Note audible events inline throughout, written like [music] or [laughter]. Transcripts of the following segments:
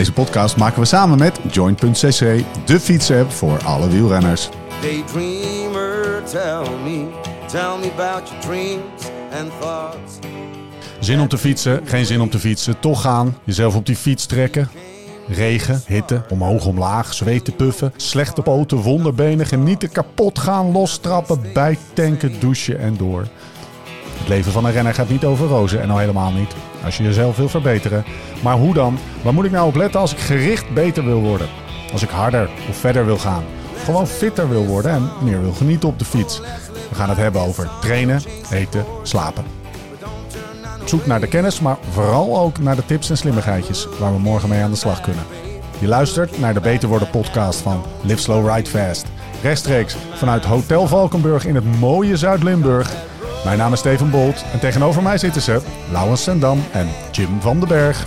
Deze podcast maken we samen met Joint.cc, de fietsapp voor alle wielrenners. Daydreamer, tell me, tell me about your dreams and thoughts. Zin om te fietsen, geen zin om te fietsen, toch gaan, jezelf op die fiets trekken. Regen, hitte, omhoog, omlaag, zweten, puffen, slechte poten, wonderbenen, genieten, kapot gaan, lostrappen, bijtanken, douchen en door. Het leven van een renner gaat niet over rozen en al helemaal niet. Als je jezelf wil verbeteren. Maar hoe dan? Waar moet ik nou op letten als ik gericht beter wil worden? Als ik harder of verder wil gaan? Gewoon fitter wil worden en meer wil genieten op de fiets. We gaan het hebben over trainen, eten, slapen. Zoek naar de kennis, maar vooral ook naar de tips en slimmigheidjes waar we morgen mee aan de slag kunnen. Je luistert naar de Beter Worden podcast van Live Slow Ride Fast. Rechtstreeks vanuit Hotel Valkenburg in het mooie Zuid-Limburg. Mijn naam is Steven Bolt en tegenover mij zitten ze Laurens Sendam en Jim van den Berg.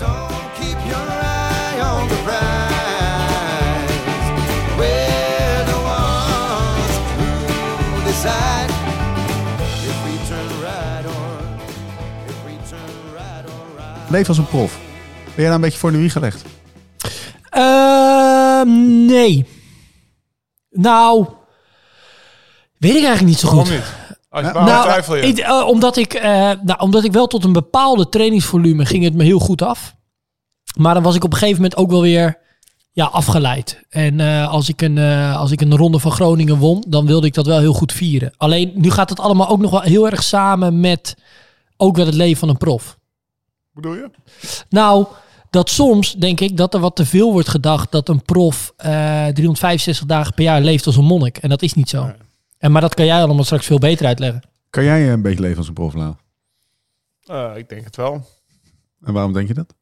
Leef als een prof. Ben jij daar een beetje voor in de wieg gelegd? Ehm, nee. Nou, weet ik eigenlijk niet zo goed. Waarom niet? Als je, waarom Nou, twijfel je? ik- eh, omdat, ik, eh, nou, omdat ik wel tot een bepaalde trainingsvolume ging het me heel goed af. Maar dan was ik op een gegeven moment ook wel weer ja, afgeleid. En eh, als, ik een, als ik een ronde van Groningen won, dan wilde ik dat wel heel goed vieren. Alleen nu gaat het allemaal ook nog wel heel erg samen met ook wel het leven van een prof. bedoel je? Nou, dat soms denk ik dat er wat te veel wordt gedacht dat een prof eh 365 dagen per jaar leeft als een monnik. En dat is niet zo. Nee. En, maar dat kan jij allemaal straks veel beter uitleggen. Kan jij een beetje leven als een prof, Lau? Eh, ik denk het wel. En waarom denk je dat?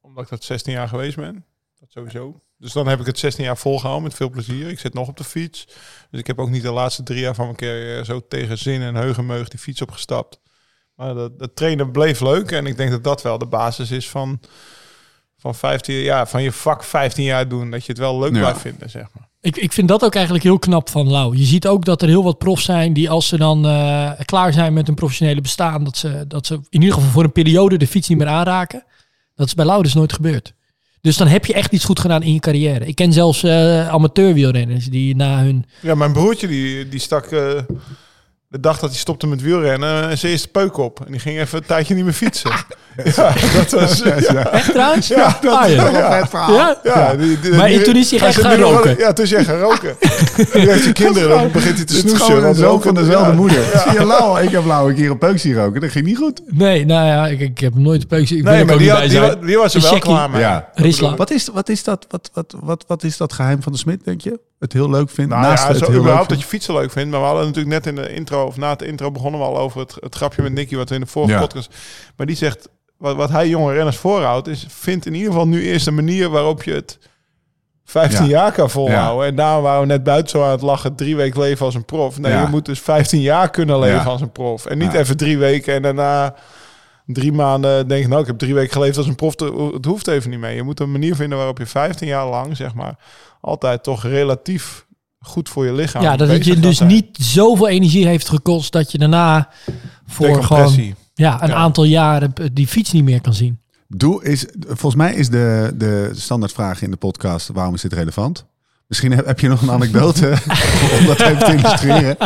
Omdat ik dat 16 jaar geweest ben. Dat sowieso. Dus dan heb ik het 16 jaar volgehouden met veel plezier. Ik zit nog op de fiets. Dus ik heb ook niet de laatste drie jaar van mijn keer zo tegen zin en heugenmeug die fiets opgestapt. Maar dat, dat trainen bleef leuk. En ik denk dat dat wel de basis is van, van, 15, jaar, van je vak 15 jaar doen. Dat je het wel leuk Ja. blijft vinden, zeg maar. Ik, ik vind dat ook eigenlijk heel knap van Lau. Je ziet ook dat er heel wat profs zijn die als ze dan eh, klaar zijn met hun professionele bestaan, dat ze, dat ze in ieder geval voor een periode de fiets niet meer aanraken. Dat is bij Lau dus nooit gebeurd. Dus dan heb je echt iets goed gedaan in je carrière. Ik ken zelfs eh amateurwielrenners die na hun... Ja, mijn broertje die, die stak eh, de dag dat hij stopte met wielrennen eh, zijn eerste peuk op. En die ging even een tijdje niet meer fietsen. [laughs] ja, [laughs] dat was... Ja, Echt trouwens? Ja, dat- Ah, ja. ja. Het verhaal. Ja? ja, die- die- Maar die- toen is hij echt gaan roken. [laughs] Ja, toen is hij gaan roken. nu heeft hij kinderen, dan begint hij te Het is snoezen. zoon roken- van dezelfde ja. moeder. Zie je Lau? Ik heb Lau een keer een peuk zien roken. Dat ging niet goed. Nee, nou ja, ik, ik heb nooit een peukje. Ik wil Nee, er maar die, had, was er De wel klaar mee. Ja. Risla. Wat is, wat, is dat, wat, wat, wat, wat is dat geheim van de Smit, denk je? Het heel leuk vindt? Nou naast ja, het zo heel leuk überhaupt dat je fietsen leuk vindt. Maar we hadden natuurlijk net in de intro, of na het intro begonnen we al over het, het grapje met Nicky, wat we in de vorige Ja. podcast. Maar die zegt, wat, wat hij jonge renners voorhoudt, is vind in ieder geval nu eerst een manier waarop je het 15 Ja. jaar kan volhouden. En daar waren we net buiten zo aan het lachen, drie weken leven als een prof. Nee, Ja. je moet dus 15 jaar kunnen leven als een prof. En niet even drie weken en daarna drie maanden denken, nou ik heb drie weken geleefd als een prof. Het hoeft even niet mee. Je moet een manier vinden waarop je 15 jaar lang, zeg maar, altijd toch relatief goed voor je lichaam Ja, dat het je dus zijn. niet zoveel energie heeft gekost dat je daarna voor gewoon ja, een Ja. aantal jaren die fiets niet meer kan zien. Doe is, volgens mij is de, de standaardvraag in de podcast, waarom is dit relevant? Misschien heb, je nog een anekdote [laughs] om dat even te illustreren.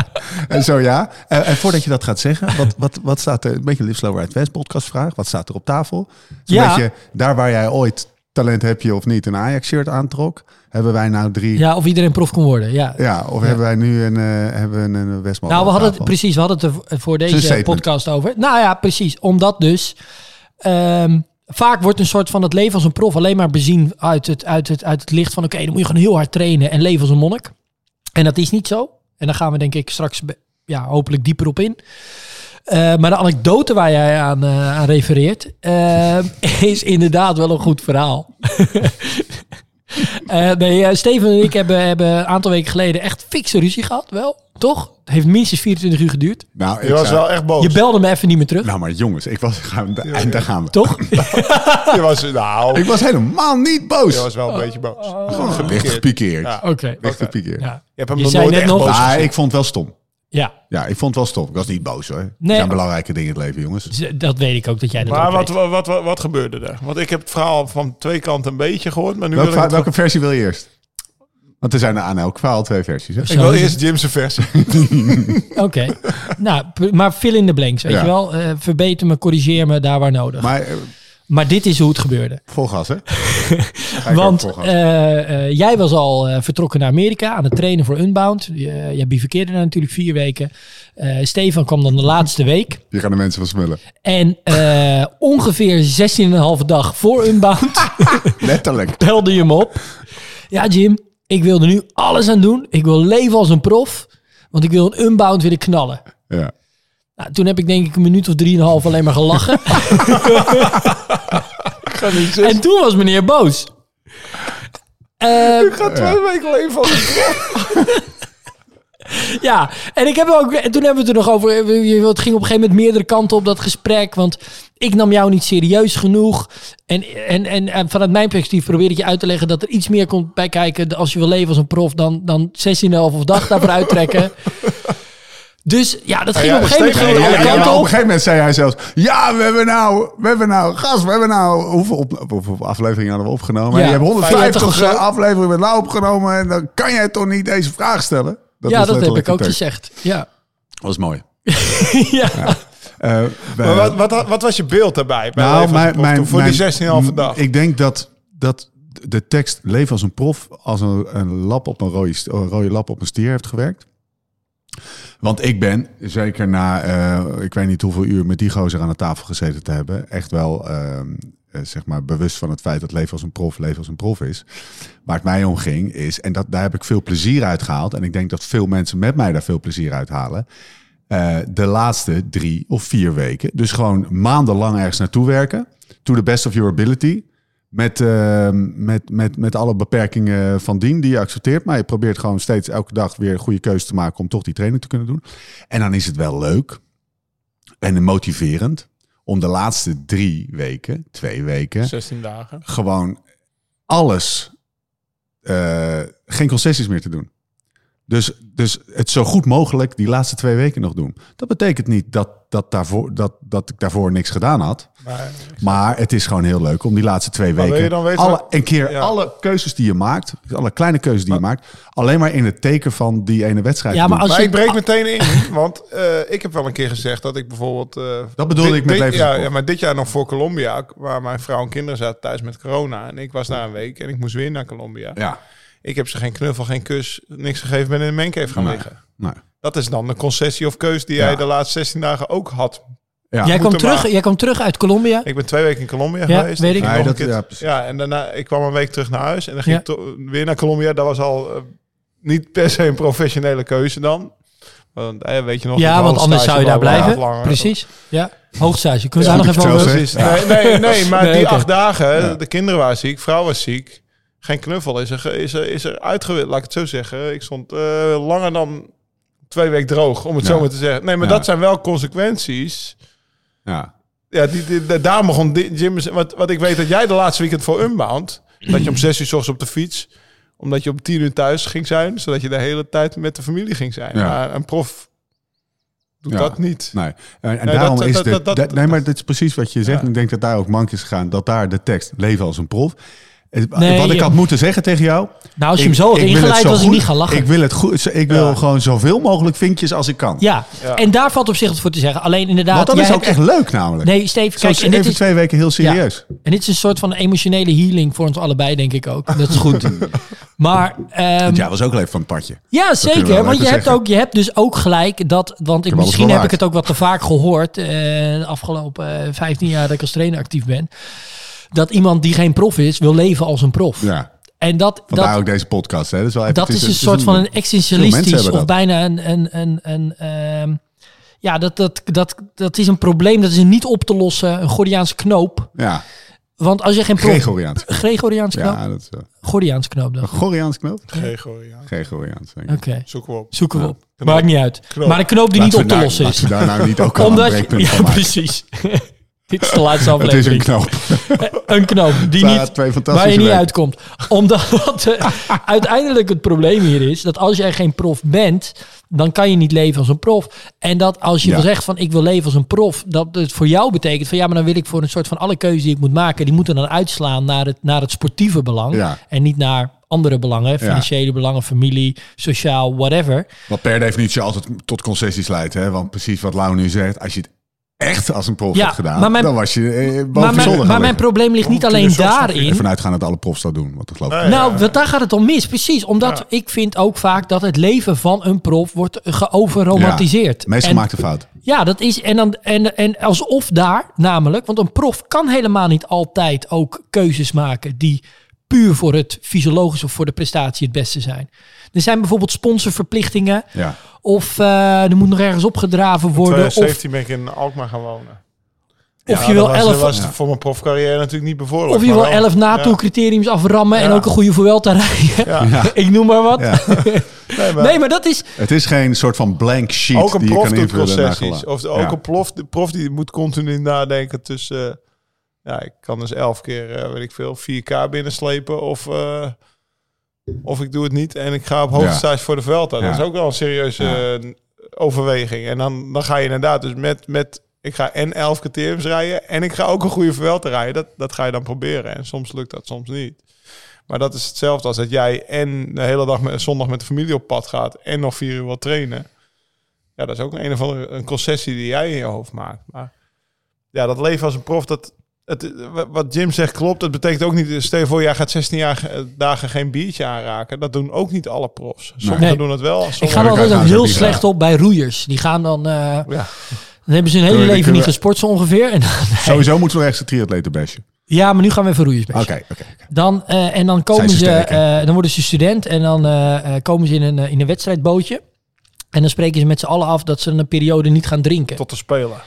En zo ja. En, en voordat je dat gaat zeggen, wat, wat, wat staat er? Een beetje Live Slow Ride Fast podcast vraag. Wat staat er op tafel? Ja. beetje daar waar jij ooit talent heb je of niet een Ajax shirt aantrok. Hebben wij nou drie... Ja, of iedereen prof kon worden. Ja. Ja, of hebben wij nu een, eh hebben een Westman? nou, we hadden het precies, we hadden het er voor deze podcast over. Nou ja, precies. Omdat dus ehm, vaak wordt een soort van het leven als een prof alleen maar bezien uit het, uit het, uit het licht van oké, dan moet je gewoon heel hard trainen en leven als een monnik. En dat is niet zo. En daar gaan we denk ik straks ja, hopelijk dieper op in. Eh, maar de anekdote waar jij aan, eh, aan refereert, eh, [laughs] is inderdaad wel een goed verhaal. [laughs] [laughs] Eh, nee, eh, Steven en ik hebben, hebben een aantal weken geleden echt fikse ruzie gehad, wel, toch? Het heeft minstens 24 uur geduurd. Nou, ik Je was zou- wel echt boos. Je belde me even niet meer terug, Nou, maar jongens, ik was... Gaan, daar gaan we. toch? [laughs] Je was, nou, Ik was helemaal niet boos. je was wel een beetje boos. Gewoon licht gepikeerd. Ja. Oké. Licht gepikeerd. Ja. Je hebt hem Je nog zei nooit net echt nog- boos Ah, ik vond het wel stom. Ja, Ja, ik vond het wel stop. Ik was niet boos hoor. Er Nee. zijn belangrijke dingen in het leven, jongens. dat weet ik ook dat jij dat Maar wat, weet. wat, wat, wat, wat gebeurde er? Want ik heb het verhaal van twee kanten een beetje gehoord. Maar nu wil Welke, ik, het welke versie wil je eerst? Want er zijn aan elk verhaal twee versies. Hè? ik wil eerst Jim's versie. [laughs] Oké. nou, maar fill in the blanks, weet Ja. je wel. Eh, verbeter me, corrigeer me daar waar nodig. Maar, Maar dit is hoe het gebeurde. vol gas, hè? [laughs] Want gas. eh, eh, jij was al eh, vertrokken naar Amerika aan het trainen voor Unbound. Je, jij bivakkeerde daar natuurlijk vier weken. Stefan kwam dan de laatste week. Hier gaan de mensen van smullen. En ongeveer 16,5 dag voor Unbound [laughs] Letterlijk. belde je hem op. Ja, Jim, ik wil er nu alles aan doen. Ik wil leven als een prof. Want ik wil een Unbound willen knallen. Ja. Nou, toen heb ik denk ik een minuut of drieënhalf alleen maar gelachen. [laughs] en toen was meneer boos. Eh, Ik ga twee weken alleen van ja, en ik heb ook, en toen hebben we het er nog over. Het ging op een gegeven moment meerdere kanten op dat gesprek. Want ik nam jou niet serieus genoeg. En, en, en, en vanuit mijn perspectief probeer ik je uit te leggen dat er iets meer komt bij kijken. Als je wil leven als een prof, dan, dan 16,5 of dag daarvoor uittrekken. [laughs] Dus ja, dat ging ja, op een gegeven moment ging ja, ja, Ja, op op. een gegeven moment zei hij zelfs... Ja, we hebben nou... We hebben nou... Gast, we hebben nou... Hoeveel, op, hoeveel afleveringen hadden we opgenomen? Ja, je hebt 50 of 150 zo. afleveringen met nou opgenomen... En dan kan jij toch niet deze vraag stellen? ja, was dat heb ik ook gezegd. Ja. Dat was mooi. [laughs] ja. Eh, Maar wat, wat, wat was je beeld daarbij? Bij Nou, mijn, mijn, voor mijn- die 16,5 dag. Ik denk dat, dat de tekst Leven als een prof als een, een, lap op een, rode, een rode lap op een stier heeft gewerkt. Want ik ben, zeker na, eh, ik weet niet hoeveel uur met die gozer aan de tafel gezeten te hebben, echt wel ehm, eh, zeg maar bewust van het feit dat leven als een prof, leven als een prof is. Waar het mij om ging is, en dat, daar heb ik veel plezier uit gehaald. En ik denk dat veel mensen met mij daar veel plezier uit halen. eh, de laatste drie of vier weken. Dus gewoon maandenlang ergens naartoe werken. To the best of your ability. Met, eh, met, met, met alle beperkingen van dien die je accepteert. Maar je probeert gewoon steeds elke dag weer een goede keuze te maken om toch die training te kunnen doen. En dan is het wel leuk en motiverend om de laatste drie weken, twee weken, 16 dagen. gewoon alles, eh, geen concessies meer te doen. Dus, dus het zo goed mogelijk die laatste twee weken nog doen. Dat betekent niet dat, dat, daarvoor, dat, dat ik daarvoor niks gedaan had. Maar, Maar het is gewoon heel leuk om die laatste twee Maar weken... je dan weten alle, wat- een keer Ja. alle keuzes die je maakt, alle kleine keuzes die je maakt... alleen maar in het teken van die ene wedstrijd Ja, maar als maar je, ik breek meteen in, [laughs] want eh, ik heb wel een keer gezegd dat ik bijvoorbeeld... eh, Dat bedoelde dit- ik met dit- leven ja, ja, maar dit jaar nog voor Colombia, waar mijn vrouw en kinderen zaten thuis met corona. En ik was daar een week en ik moest weer naar Colombia. Ja, Ik heb ze geen knuffel, geen kus, niks gegeven, ben in een mancave gaan Nee. liggen. nou, Dat is dan de concessie of keus die Ja. jij de laatste 16 dagen ook had. ja. jij, kwam terug, maar- jij kwam terug uit Colombia. Ik ben twee weken in Colombia Ja, geweest. weet ik. Nee, dat- ja, en daarna ik kwam een week terug naar huis en dan ging Ja. ik to- weer naar Colombia. Dat was al eh, niet per se een professionele keuze dan. Want, eh, weet je nog? Ja, want anders zou je daar blijven. langer- Precies. Ja, hoogstage. Kunnen we Ja, daar nog even over... Nee, nee, [laughs] nee, maar Nee, die acht dagen, Ja. de kinderen waren ziek, vrouw was ziek. Geen knuffel is er, is er, is er uitgewit, laat ik het zo zeggen. Ik stond eh, langer dan twee weken droog, om het Ja. zo maar te zeggen. Nee, maar Ja. dat zijn wel consequenties. ja. Ja, die, die, daar begon Jim... Wat, wat ik weet dat jij de laatste weekend voor Unbound... dat je om zes uur s ochtends op de fiets... omdat je om tien uur thuis ging zijn... zodat je de hele tijd met de familie ging zijn. Ja. Maar een prof doet Ja. dat niet. Nee. En, en Nee, daarom dat- is dat- de, dat- dat- dat- nee, maar dit is precies wat je zegt. Ja. Ik denk dat daar ook mank is gegaan. Dat daar de tekst leven als een prof. Het- Nee, wat ik je- had moeten zeggen tegen jou. Nou, als je ik- hem zo had het ingeleid, zo was ik niet gaan lachen. Ik wil het goed. Ik wil Ja. gewoon zoveel mogelijk vinkjes als ik kan. Ja. Ja. en daar valt op zich wat voor te zeggen. Alleen inderdaad... Want dat jij is ook hebt- echt leuk namelijk. Nee, Steve, Kijk, en dit even is, twee weken heel serieus. en dit is een soort van emotionele healing voor ons allebei, denk ik ook. Dat is goed. [laughs] maar ehm, Want jij was ook even van het padje. Ja, zeker. Want je hebt, zeggen. ook, je hebt dus ook gelijk dat. Want ik, heb misschien heb ik het ook wat te vaak gehoord. eh, de afgelopen eh, 15 jaar dat ik als trainer actief ben. Dat iemand die geen prof is, wil leven als een prof. Ja. En dat, Vandaar dat, ook deze podcast. Hè. Dat is, wel even, dat is een soort van een existentialistisch of dat. bijna een. een, een, een ehm, ja, dat, dat, dat, dat is een probleem. Dat is een niet op te lossen, een Gordiaanse knoop. Ja, Want als je geen prof. Gregoriaans. Gregoriaanse knoop? Ja, dat is wel. Gordiaanse knoop dan. Een Gregoriaans knoop? Gregor, ja. Gregoriaans. denk Oké. Zoeken we op. zoeken we op. Maakt niet uit. Knoop. Maar een knoop die niet op te daar- lossen is. daar nou niet ook al [laughs] een Omdat breekpunt ja, van maken. precies. [laughs] Dit is de laatste [laughs] Het is een aflevering. knoop. Een knoop die niet, waar je niet uitkomt. Omdat eh, [laughs] uiteindelijk het probleem hier is dat als jij geen prof bent dan kan je niet leven als een prof. En dat als je Ja. zeggen van ik wil leven als een prof, dat het voor jou betekent van ja, maar dan wil ik voor een soort van alle keuzes die ik moet maken, die moeten dan uitslaan naar het, naar het sportieve belang. Ja. En niet naar andere belangen, financiële belangen, familie, sociaal, whatever. Wat per definitie altijd tot concessies leidt. Hè? Want precies wat Lau nu zegt, als je het echt als een prof Ja, hebt gedaan, maar mijn- dan was je eh, boven Maar, mijn, gaan maar probleem ligt niet alleen daarin. Ervan uitgaan dat alle profs dat doen, want dat geloof ik. Nee. Nou, Ja. daar gaat het om mis. Precies. Omdat Ja. ik vind ook vaak dat het leven van een prof wordt geoverromantiseerd. Meest En- gemaakte fout. Ja, dat is. En, dan, en, en alsof daar namelijk. Want een prof kan helemaal niet altijd ook keuzes maken die puur voor het fysiologisch of voor de prestatie het beste zijn. Er zijn bijvoorbeeld sponsorverplichtingen. Ja. Of eh, er moet nog ergens opgedraven In worden. Of, 2017 ben ik in Alkmaar gaan wonen. of Ja, je wil dat was, elf. dat was voor mijn profcarrière natuurlijk niet bevorderlijk. Of je wil wel- elf NATO-criteriums aframmen en Ja. ook een goede Vuelta rijden. Ja. [laughs] Ja. Ik noem maar wat. Ja. [laughs] Nee, maar Nee, maar dat is... Het is geen soort van blank sheet ook een die je prof kan invullen. concessies. Of ook Ja. een prof, de prof die moet continu nadenken tussen... ja, ik kan dus elf keer, eh, weet ik veel, 4K binnenslepen. Of, eh, of ik doe het niet en ik ga op hoofdstage voor de. Ja. Dat is ook wel een serieuze eh, overweging. En dan, dan ga je inderdaad dus met... met ik ga en elf criteriums rijden en ik ga ook een goede Vuelta rijden. Dat, dat ga je dan proberen. En soms lukt dat, soms niet. Maar dat is hetzelfde als dat jij en de hele dag met, zondag met de familie op pad gaat en nog vier uur wil trainen. Ja, dat is ook een, een of andere een concessie die jij in je hoofd maakt. Maar ja, dat leven als een prof, dat, het, wat Jim zegt klopt. Dat betekent ook niet, stel je voor, jij gaat 16 jaar, eh, dagen geen biertje aanraken. Dat doen ook niet alle profs. Sommigen Nee. doen het wel. Ik Sommigen ga er altijd ook heel slecht op bij roeiers. Die gaan dan... eh, ja. dan hebben ze hun hele we- leven niet gesport zo ongeveer. En dan, [laughs] Sowieso moeten we ergens een triatleten bashen. ja, maar nu gaan we even roeiers Oké, bij. oké. oké. Dan, eh, en dan komen ze, sterk, eh, dan worden ze student en dan eh, eh, komen ze in een, in een wedstrijdbootje. En dan spreken ze met z'n allen af dat ze een periode niet gaan drinken. tot te spelen.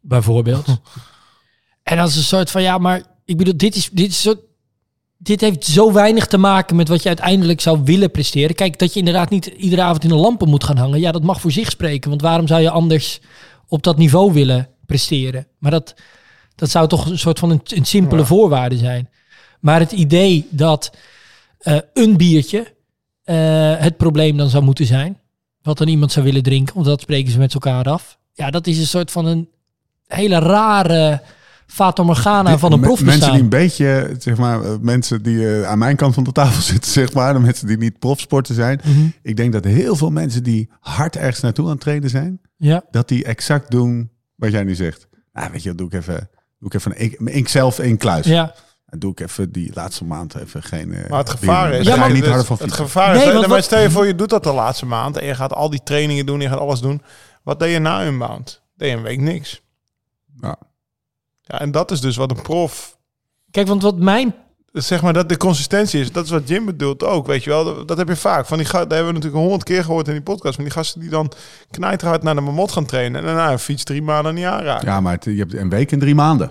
bijvoorbeeld. [laughs] en als een soort van, ja, maar ik bedoel, dit is, dit is zo, dit heeft zo weinig te maken met wat je uiteindelijk zou willen presteren. Kijk, dat je inderdaad niet iedere avond in de lampen moet gaan hangen. Ja, dat mag voor zich spreken. Want waarom zou je anders op dat niveau willen presteren? Maar dat, dat zou toch een soort van een, een simpele Ja. voorwaarde zijn. Maar het idee dat eh, een biertje eh, het probleem dan zou moeten zijn. Wat dan iemand zou willen drinken, want dat spreken ze met elkaar af. Ja, dat is een soort van een hele rare Fata Morgana Die- van een prof Mensen die een beetje, zeg maar, eh, mensen die eh, aan mijn kant van de tafel [laughs] zitten, zeg maar, de mensen die niet profsporten zijn. Mhm. Ik denk dat heel veel mensen die hard ergens naartoe aan het trainen zijn, Ja, dat die exact doen wat jij nu zegt. Nou, weet je, wat, doe ik even, doe ik even een ink zelf in kluis. ja. En doe ik even die laatste maand even geen. eh, Maar het gevaar is... Maar- niet harder van het gevaar is... Nee, Nee, want maar stel je voor, je doet dat de laatste maand... en je gaat al die trainingen doen, je gaat alles doen. Wat deed je na een maand? Deed je een week niks. Ja. Ja, en dat is dus wat een prof Kijk, want wat mijn... zeg maar dat de consistentie is. Dat is wat Jim bedoelt ook, weet je wel. Dat, dat heb je vaak. Van die ga- dat hebben we natuurlijk honderd keer gehoord in die podcast. Van die gasten die dan knijterhard naar de mamot gaan trainen. En daarna een fiets drie maanden niet aanraken. Ja, maar het- je hebt een week en drie maanden.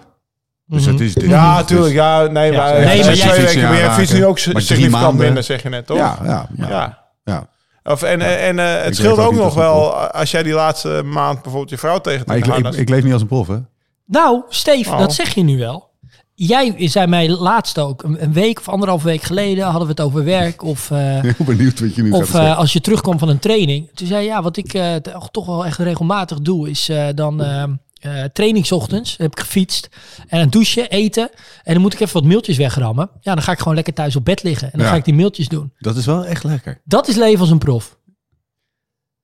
Dus Mhm. het is. dit- Ja, natuurlijk. Ja, nee, Ja. maar, Nee, maar jij- weken. Maar jij nu ook Maar drie significant maanden- minder, zeg je net, toch? Ja, ja, ja. Ja. ja. Of, en en eh, het scheelt ook nog wel als jij die laatste maand bijvoorbeeld je vrouw tegen Maar ik, ik, ik leef niet als een prof, hè? Nou, Steve, Oh. dat zeg je nu wel. Jij zei mij laatst ook, een, een week of anderhalf week geleden, hadden we het over werk. Of, eh, [laughs] Heel benieuwd wat je nu gaat of zeggen. eh, als je terugkwam van een training. Toen zei je, ja, wat ik eh, toch- toch wel echt regelmatig doe, is eh, dan trainingsochtends, heb ik gefietst. En dan douchen, eten. En dan moet ik even wat mailtjes wegrammen. Ja, dan ga ik gewoon lekker thuis op bed liggen. En dan Ja. ga ik die mailtjes doen. Dat is wel echt lekker. Dat is leven als een prof.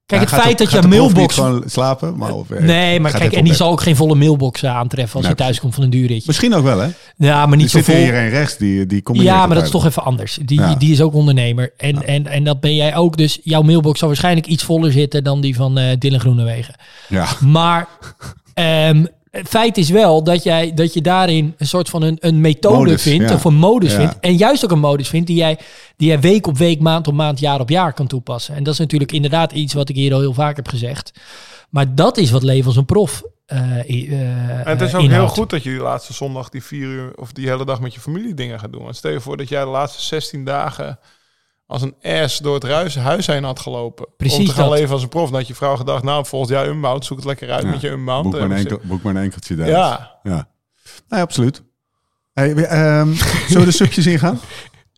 Kijk, het feit dat je mailbox... gewoon slapen, maar of, eh, Nee, maar kijk, en die zal ook geen volle mailbox aantreffen als Nee, hij thuis komt van een duurritje. Misschien ook wel, hè? Ja, maar niet zo zit vol. hier een rechts die, die komt. Ja, maar dat is toch even anders. Die, Ja. die is ook ondernemer. En, en, en dat ben jij ook. Dus jouw mailbox zal waarschijnlijk iets voller zitten dan die van eh Dylan Groenewegen. Ja. Maar ehm, feit is wel dat, jij, dat je daarin een soort van een, een methode Modus, vindt. ja. Of een modus Ja. vindt. En juist ook een modus vindt die jij, die jij week op week, maand op maand, jaar op jaar kan toepassen. En dat is natuurlijk inderdaad iets wat ik hier al heel vaak heb gezegd. Maar dat is wat leven als een prof eh eh, En het is eh, ook heel goed dat je die laatste zondag die vier uur of die hele dag met je familie dingen gaat doen. Want stel je voor dat jij de laatste 16 dagen als een ass door het ruis, huis heen had gelopen. Precies om te gaan dat. leven als een prof. Dan had je vrouw gedacht, nou volgend jaar unbound, zoek het lekker uit Ja. met je unbound. Boek maar, een Eh, enkel, boek maar een enkeltje daar. Ja, ja. Nee, absoluut. Hey, we- ehm, [laughs] zullen we de subjes ingaan?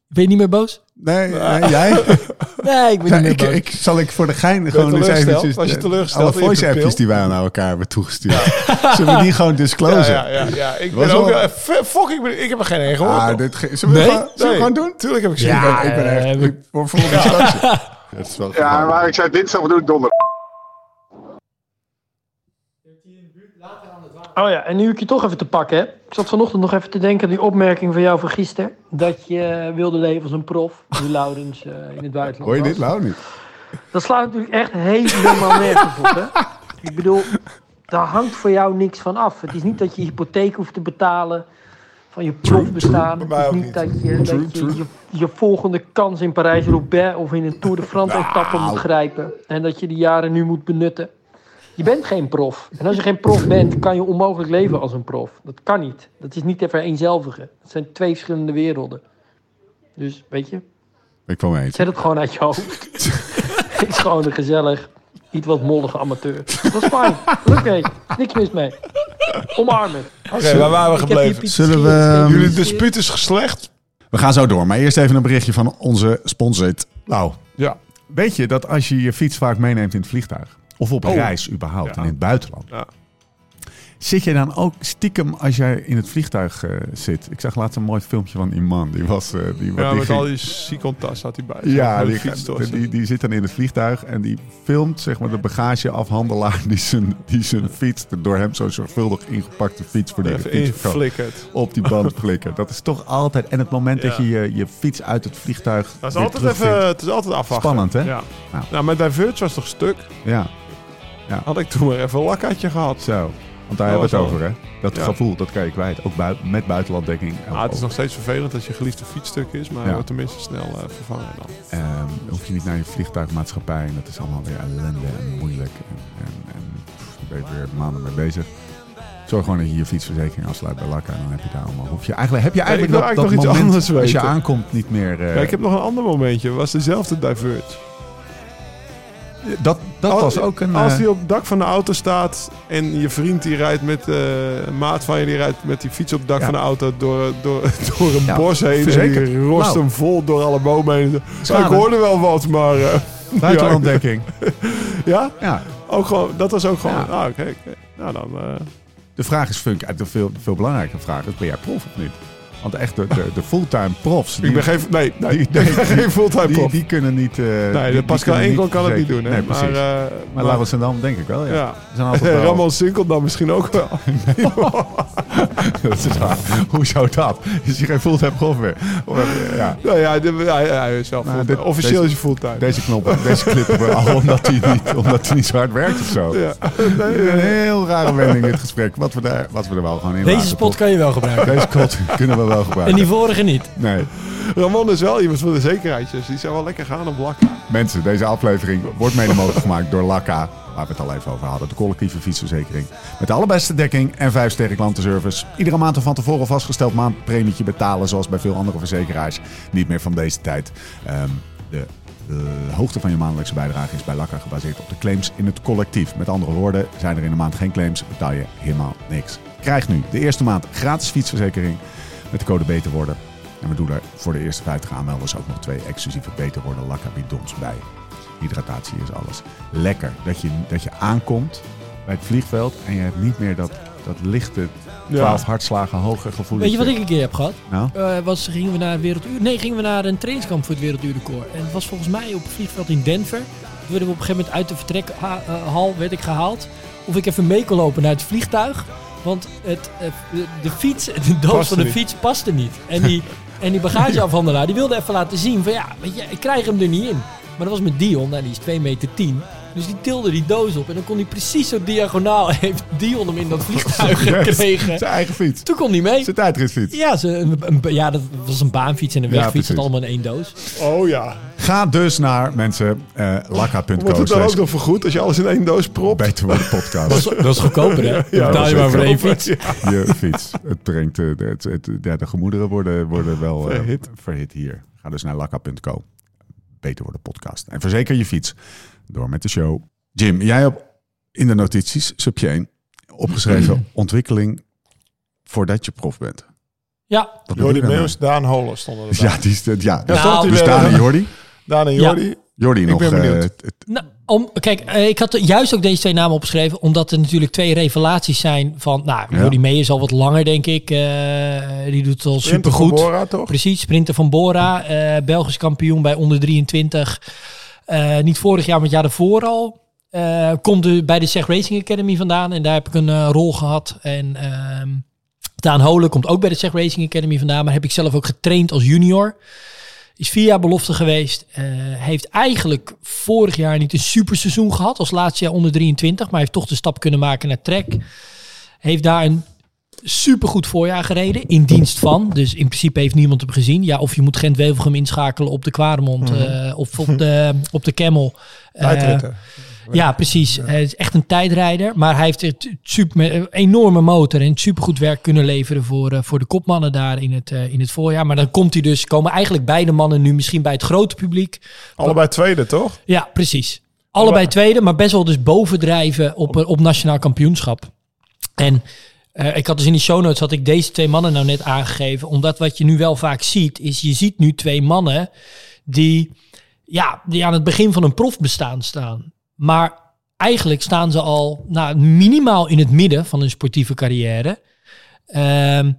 Ben je niet meer boos? Nee, nee, jij? [laughs] Nee, ik ben Ja, niet meer ik, zal ik voor de gein gewoon eens eventjes... Was je de- teleurgesteld Alle voice-appjes die wij aan elkaar hebben toegestuurd. [laughs] Zullen we die gewoon Ja, disclosen? ja, ja, ja. Ik Was ben ook... wel- eh, Fuck, ik, ben, ik heb er geen één gehoord. Ah, hoor. dit, ge- zullen we, Nee? gewoon, zullen we Nee. gewoon doen? Tuurlijk heb ik zin. Ja, ik ben echt... eh, ik word voor de discussie. [laughs] Dat is wel Ja, maar ik zei dinsdag, ik donderdag. Oh ja, en nu ik je toch even te pakken heb. Ik zat vanochtend nog even te denken aan die opmerking van jou van gisteren. Dat je eh, wilde leven als een prof, die [laughs] Laurens eh, in het buitenland Hoor je dit, Lau, niet? Dat slaat natuurlijk echt helemaal nergens op, hè? [laughs] Ik bedoel, daar hangt voor jou niks van af. Het is niet dat je hypotheek hoeft te betalen van je profbestaan. Het is niet niet. dat je, dat je, je je volgende kans in Parijs-Roubaix of in een Tour de France-etappe moet grijpen. En dat je die jaren nu moet benutten. Je bent geen prof. En als je geen prof bent, kan je onmogelijk leven als een prof. Dat kan niet. Dat is niet te vereenzelvigen. Het zijn twee verschillende werelden. Dus, weet je, Ik kwam mee eens. Zet het gewoon uit je hoofd. Het [laughs] is gewoon een gezellig, iets wat mollige amateur. Dat is fijn. Oké, niks mis mee. Omarmen. Oké, waar waren we gebleven? Zullen we, ehm, Jullie dispuut is geslecht. We gaan zo door, maar eerst even een berichtje van onze sponsor. Nou, Ja. weet je dat als je je fiets vaak meeneemt in het vliegtuig... of op Oh. reis überhaupt Ja. en in het buitenland... Ja. Zit je dan ook stiekem als jij in het vliegtuig eh, zit? Ik zag laatst een mooi filmpje van Iman. Die was... eh, die, Ja, die met ging- al die Sikontas had hij bij. Ja, Met die, die, die zit dan in het vliegtuig en die filmt zeg maar, de bagageafhandelaar [laughs] die zijn, die zijn fiets, de door hem zo zorgvuldig ingepakte fiets voor die Even fiets verkoopt, inflikkerd. op die band [laughs] flikken. Dat is toch altijd... En het moment dat je, je je fiets uit het vliegtuig Dat is altijd even, het is altijd afwachten. Spannend, hè? Ja. Nou. Nou, mijn Diverge was toch stuk? Ja, Had ik toen maar even een lakkaatje gehad. zo. Want daar hebben we het over, hè? Dat Ja. gevoel, dat kan je kwijt. Ook bui- met buitenlanddekking. Ah, het is nog steeds vervelend dat je geliefde fiets stuk is, maar Ja. wordt tenminste snel eh, vervangen dan. Dan hoef je niet naar je vliegtuigmaatschappij. En dat is allemaal weer ellende en moeilijk. En, en, daar ben je weer maanden mee bezig. Zorg gewoon dat je je fietsverzekering afsluit bij Lakka. Dan heb je daar allemaal. Hoef je eigenlijk, heb je eigenlijk dat, eigenlijk dat nog iets moment anders als je aankomt niet meer... eh, Ja, ik heb nog een ander momentje. Was dezelfde Diverge. Dat dat Als- was ook een... Als eh, die op het dak van de auto staat en je vriend die rijdt met een maat van je die rijdt met die fiets op het dak Ja. van de auto door, door, [laughs] door een Ja, bos heen en die rost Nou. hem vol door alle bomen heen. Schade. ik hoorde wel wat, maar eh, [laughs] buitenlanddekking. ja, ja. ook gewoon, dat was ook gewoon. Ja. Ah, oké. Nou dan. De vraag is, Funk, de veel, veel belangrijke vraag is, ben jij prof of niet? Want echt de, de, de fulltime profs... ik ben geen, nee, nee, die- die- geen fulltime prof. die kunnen niet... eh, nee, die- de Pascal Enkel kan het niet doen. Hè. Nee, precies. Maar, eh, maar Laurens en Dam denk ik wel, ja. zijn [laughs] wel- Ramon Sinkel dan misschien ook wel. [laughs] [laughs] Dat is waar. Hoe zou dat? Is hij geen fulltime prof meer? Eh, ja. nou ja, de, hij, hij is Nou, dit- Officieel deze- is hij fulltime. Deze knop, deze we al omdat hij, niet, omdat hij niet zo hard werkt of zo. ja. Een heel rare wending in het gesprek. Wat we, daar, wat we er wel gewoon in Deze spot kan je wel gebruiken. Deze spot kunnen we wel [laughs] En die vorige niet. Nee. Ramon is wel iemand van de zekerheidjes. Die zou wel lekker gaan op Lakka. Mensen, deze aflevering wordt mede mogelijk gemaakt door Lakka. Waar we het al even over hadden. De collectieve fietsverzekering. Met de allerbeste dekking en 5 sterren klantenservice. Iedere maand een van tevoren vastgesteld maandpremietje betalen. Zoals bij veel andere verzekeraars. Niet meer van deze tijd. Ehm, de, de hoogte van je maandelijkse bijdrage is bij Lakka gebaseerd op de claims in het collectief. Met andere woorden, zijn er in de maand geen claims, betaal je helemaal niks. Krijg nu de eerste maand gratis fietsverzekering met de code Beter Worden. En we doen er voor de eerste 50 aanmelders ook nog twee exclusieve Beter Worden Lakka bidons bij. Hydratatie is alles. Lekker dat je, dat je aankomt bij het vliegveld en je hebt niet meer dat, dat lichte 12 hartslagen hoger gevoel. Weet je wat ik een keer heb gehad? Nou? Eh, was, gingen we naar het werelduur... Nee, gingen we naar een trainingskamp voor het werelduurrecord. En het was volgens mij op het vliegveld in Denver. Toen werden we op een gegeven moment uit de vertrekhal werd ik gehaald. Of ik even mee kon lopen naar het vliegtuig. Want het, eh, de, fiets, [laughs] de doos Paste van de niet. fiets paste niet. En die, [laughs] en die bagageafhandelaar die wilde even laten zien van ja, weet je, ik krijg hem er niet in. Maar dat was met Dion, nou, die is 2 meter 10. Dus die tilde die doos op en dan kon hij precies zo diagonaal [laughs] heeft Dion hem in dat vliegtuig gekregen. Zijn eigen fiets. Toen kon hij mee. Zijn tijdritfiets. Ja, ze, een, een- ja, dat was een baanfiets en een Ja, wegfiets. precies. dat allemaal in één doos. Oh ja. Ga dus naar mensen uh, Wordt lakka.co het dan ook nog vergoed als je alles in één doos propt? Beter Worden podcast. Dat is goedkoper, hè? Dan betaal je maar voor één fiets. je fiets. Het brengt, eh, de, het, het, ja, de gemoederen worden, worden wel eh, Verhit. verhit hier. Ga dus naar lakka.co. Beter Worden podcast. En verzeker je fiets door met de show. Jim, jij hebt in de notities, subje 1, opgeschreven [clears throat] ontwikkeling voordat je prof bent. Ja, Jordi Meeuwis, Daan Holen stonden erbij. daarmee? Ja, die is. Ja. Ja, Nou, dus Daan en Jordi. Daan en Ja. Jordi. Jordi nog. ben benieuwd. eh, het- Nou, om, kijk, eh, ik had juist ook deze twee namen opgeschreven, omdat er natuurlijk twee revelaties zijn van, nou, Ja. Jordi Mee is al wat langer, denk ik. eh, die doet het al Sprinter supergoed. van Bora, toch? Precies, sprinter van Bora, eh, Belgisch kampioen bij onder 23. Eh, niet vorig jaar, maar het jaar daarvoor al. Eh, komt er bij de Zeg Racing Academy vandaan en daar heb ik een rol gehad. En ehm Daan Holen komt ook bij de Zeg Racing Academy vandaan, maar heb ik zelf ook getraind als junior. Is vier jaar belofte geweest. eh, heeft eigenlijk vorig jaar niet een super seizoen gehad als laatste jaar onder 23, maar heeft toch de stap kunnen maken naar Trek. Heeft daar een supergoed voorjaar gereden in dienst van. Dus in principe heeft niemand hem gezien. Ja, of je moet Gent-Wevelgem inschakelen op de Kwaremond eh, of op de, op de Camel. Ja, precies. Hij is echt een tijdrijder. Maar hij heeft het super, een enorme motor en supergoed werk kunnen leveren voor, eh, voor de kopmannen daar in het, eh, in het voorjaar. Maar dan komt hij dus, komen eigenlijk beide mannen nu misschien bij het grote publiek. Allebei tweede, toch? Ja, precies. Allebei tweede, maar best wel dus bovendrijven op, eh, op nationaal kampioenschap. En ik had dus in die show notes had ik deze twee mannen nou net aangegeven. Omdat wat je nu wel vaak ziet, is je ziet nu twee mannen die, ja, die aan het begin van een profbestaan staan. Maar eigenlijk staan ze al nou, minimaal in het midden van hun sportieve carrière. Ehm,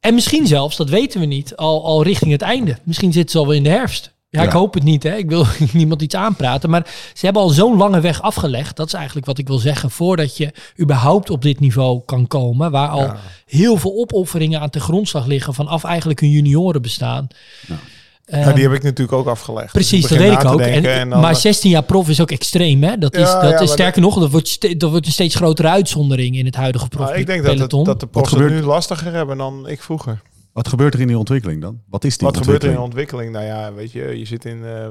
en misschien zelfs, dat weten we niet, al, al richting het einde. Misschien zitten ze al wel in de herfst. Ja, ik Ja. hoop het niet. Hè. Ik wil [laughs] niemand iets aanpraten. Maar ze hebben al zo'n lange weg afgelegd. Dat is eigenlijk wat ik wil zeggen. Voordat je überhaupt op dit niveau kan komen. Waar al Ja. heel veel opofferingen aan de grondslag liggen. Vanaf eigenlijk hun junioren bestaan. Ehm, Ja, die heb ik natuurlijk ook afgelegd. Dus Precies, dat weet ik ook. En, en dan- maar 16 jaar prof is ook extreem. Hè? Dat is, Ja, dat ja, is sterker nog, dat wordt, dat wordt een steeds grotere uitzondering in het huidige prof Maar ik denk dat, het, dat de profs het gebeurt- nu lastiger hebben dan ik vroeger. Wat gebeurt er in die ontwikkeling dan? Wat is die Wat gebeurt er in de ontwikkeling? ontwikkeling? Nou ja, weet je, je zit in, eh,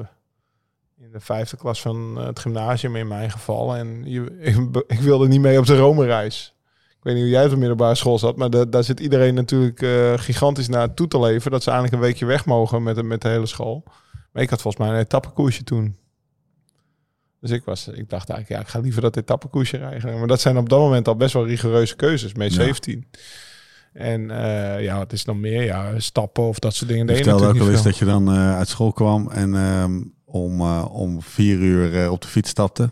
in de vijfde klas van eh, het gymnasium in mijn geval. En je, [laughs] ik, ik wilde niet mee op de Rome-reis. Ik weet niet hoe jij op de middelbare school zat, maar da- daar zit iedereen natuurlijk eh, gigantisch naar toe te leven. Dat ze eigenlijk een weekje weg mogen met, de- met de hele school. Maar ik had volgens mij een etappekoersje toen. Dus ik, was, ik dacht eigenlijk, ja, ik ga liever dat etappekoersje rijden. Maar dat zijn op dat moment al best wel rigoureuze keuzes, Ja. 17. En eh, ja, wat is nog meer? Ja, stappen of dat soort dingen. Deed vertelde ook al eens dat je dan eh, uit school kwam en ehm, om, om vier uur op de fiets stapte.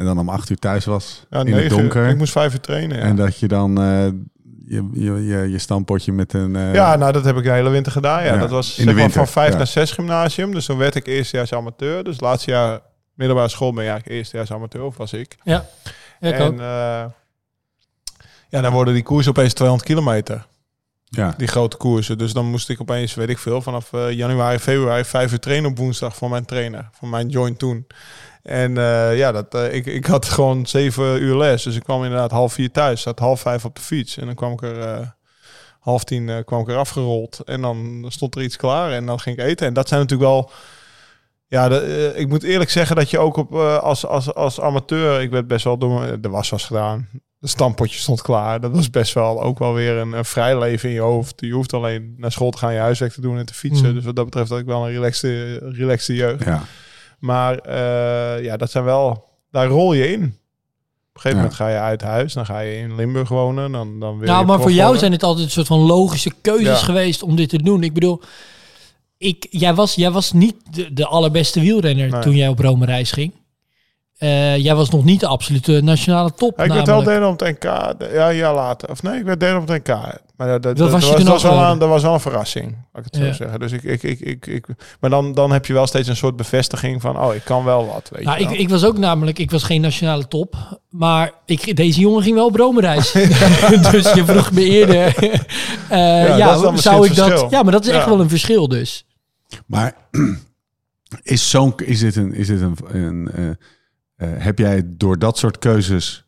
En dan om acht uur thuis was. Ja, in het negen. donker. Ik moest vijf uur trainen. Ja. En dat je dan eh, je, je, je, je stampotje met een... eh, ja, nou dat heb ik de hele winter gedaan. Ja, Ja, dat was in zeg de maar winter, van vijf ja. naar zes gymnasium. Dus toen werd ik eerstejaars amateur. Dus laatste jaar middelbare school ben je eigenlijk eerstejaars amateur, of was ik. Ja, ik en ook. eh, ja, dan worden die koersen opeens 200 kilometer. ja. Die grote koersen. Dus dan moest ik opeens, weet ik veel, vanaf eh, januari, februari vijf uur trainen op woensdag van mijn trainer. Van mijn joint toen. En eh, ja, dat, eh, ik, ik had gewoon zeven uur les. Dus ik kwam inderdaad half vier thuis. Zat half vijf op de fiets. En dan kwam ik er eh, half tien kwam ik er afgerold. En dan stond er iets klaar. En dan ging ik eten. En dat zijn natuurlijk wel... Ja, de, ik moet eerlijk zeggen dat je ook op, als, als, als amateur... Ik werd best wel door... De was was gedaan. De stampotje stond klaar. Dat was best wel ook wel weer een, een vrij leven in je hoofd. Je hoeft alleen naar school te gaan, je huiswerk te doen en te fietsen. Mm. Dus wat dat betreft had ik wel een relaxte, relaxte jeugd. ja. Maar eh, ja, dat zijn wel... Daar rol je in. Op een gegeven Ja. moment ga je uit huis. Dan ga je in Limburg wonen. Dan, dan wil Nou, je maar voor jou zijn het altijd een soort van logische keuzes Ja. geweest om dit te doen. Ik bedoel, ik, jij, was, jij was niet de, de allerbeste wielrenner Nee. toen jij op Rome reis ging. Eh, jij was nog niet de absolute nationale top. Ja, ik werd wel namelijk. derde op het NK. de- Ja, jaar later. Of nee, ik werd derde op het NK. Maar dat, dat, Dat was je was, toen dat was wel een, dat was wel een verrassing, laat ik het Ja. zo zeggen. Dus ik, ik, ik, ik, ik, maar dan, dan heb je wel steeds een soort bevestiging van, oh, ik kan wel wat, weet Nou, je ik, ik was ook namelijk, ik was geen nationale top. Maar ik, deze jongen ging wel op Rome reis. [laughs] dus je vroeg me eerder. [laughs] eh, ja, dat is dan misschien zou ik dat. Ja, maar dat is echt Ja. wel een verschil dus. Maar [clears throat] is, zo'n, is dit een... Is dit een, een eh, heb jij door dat soort keuzes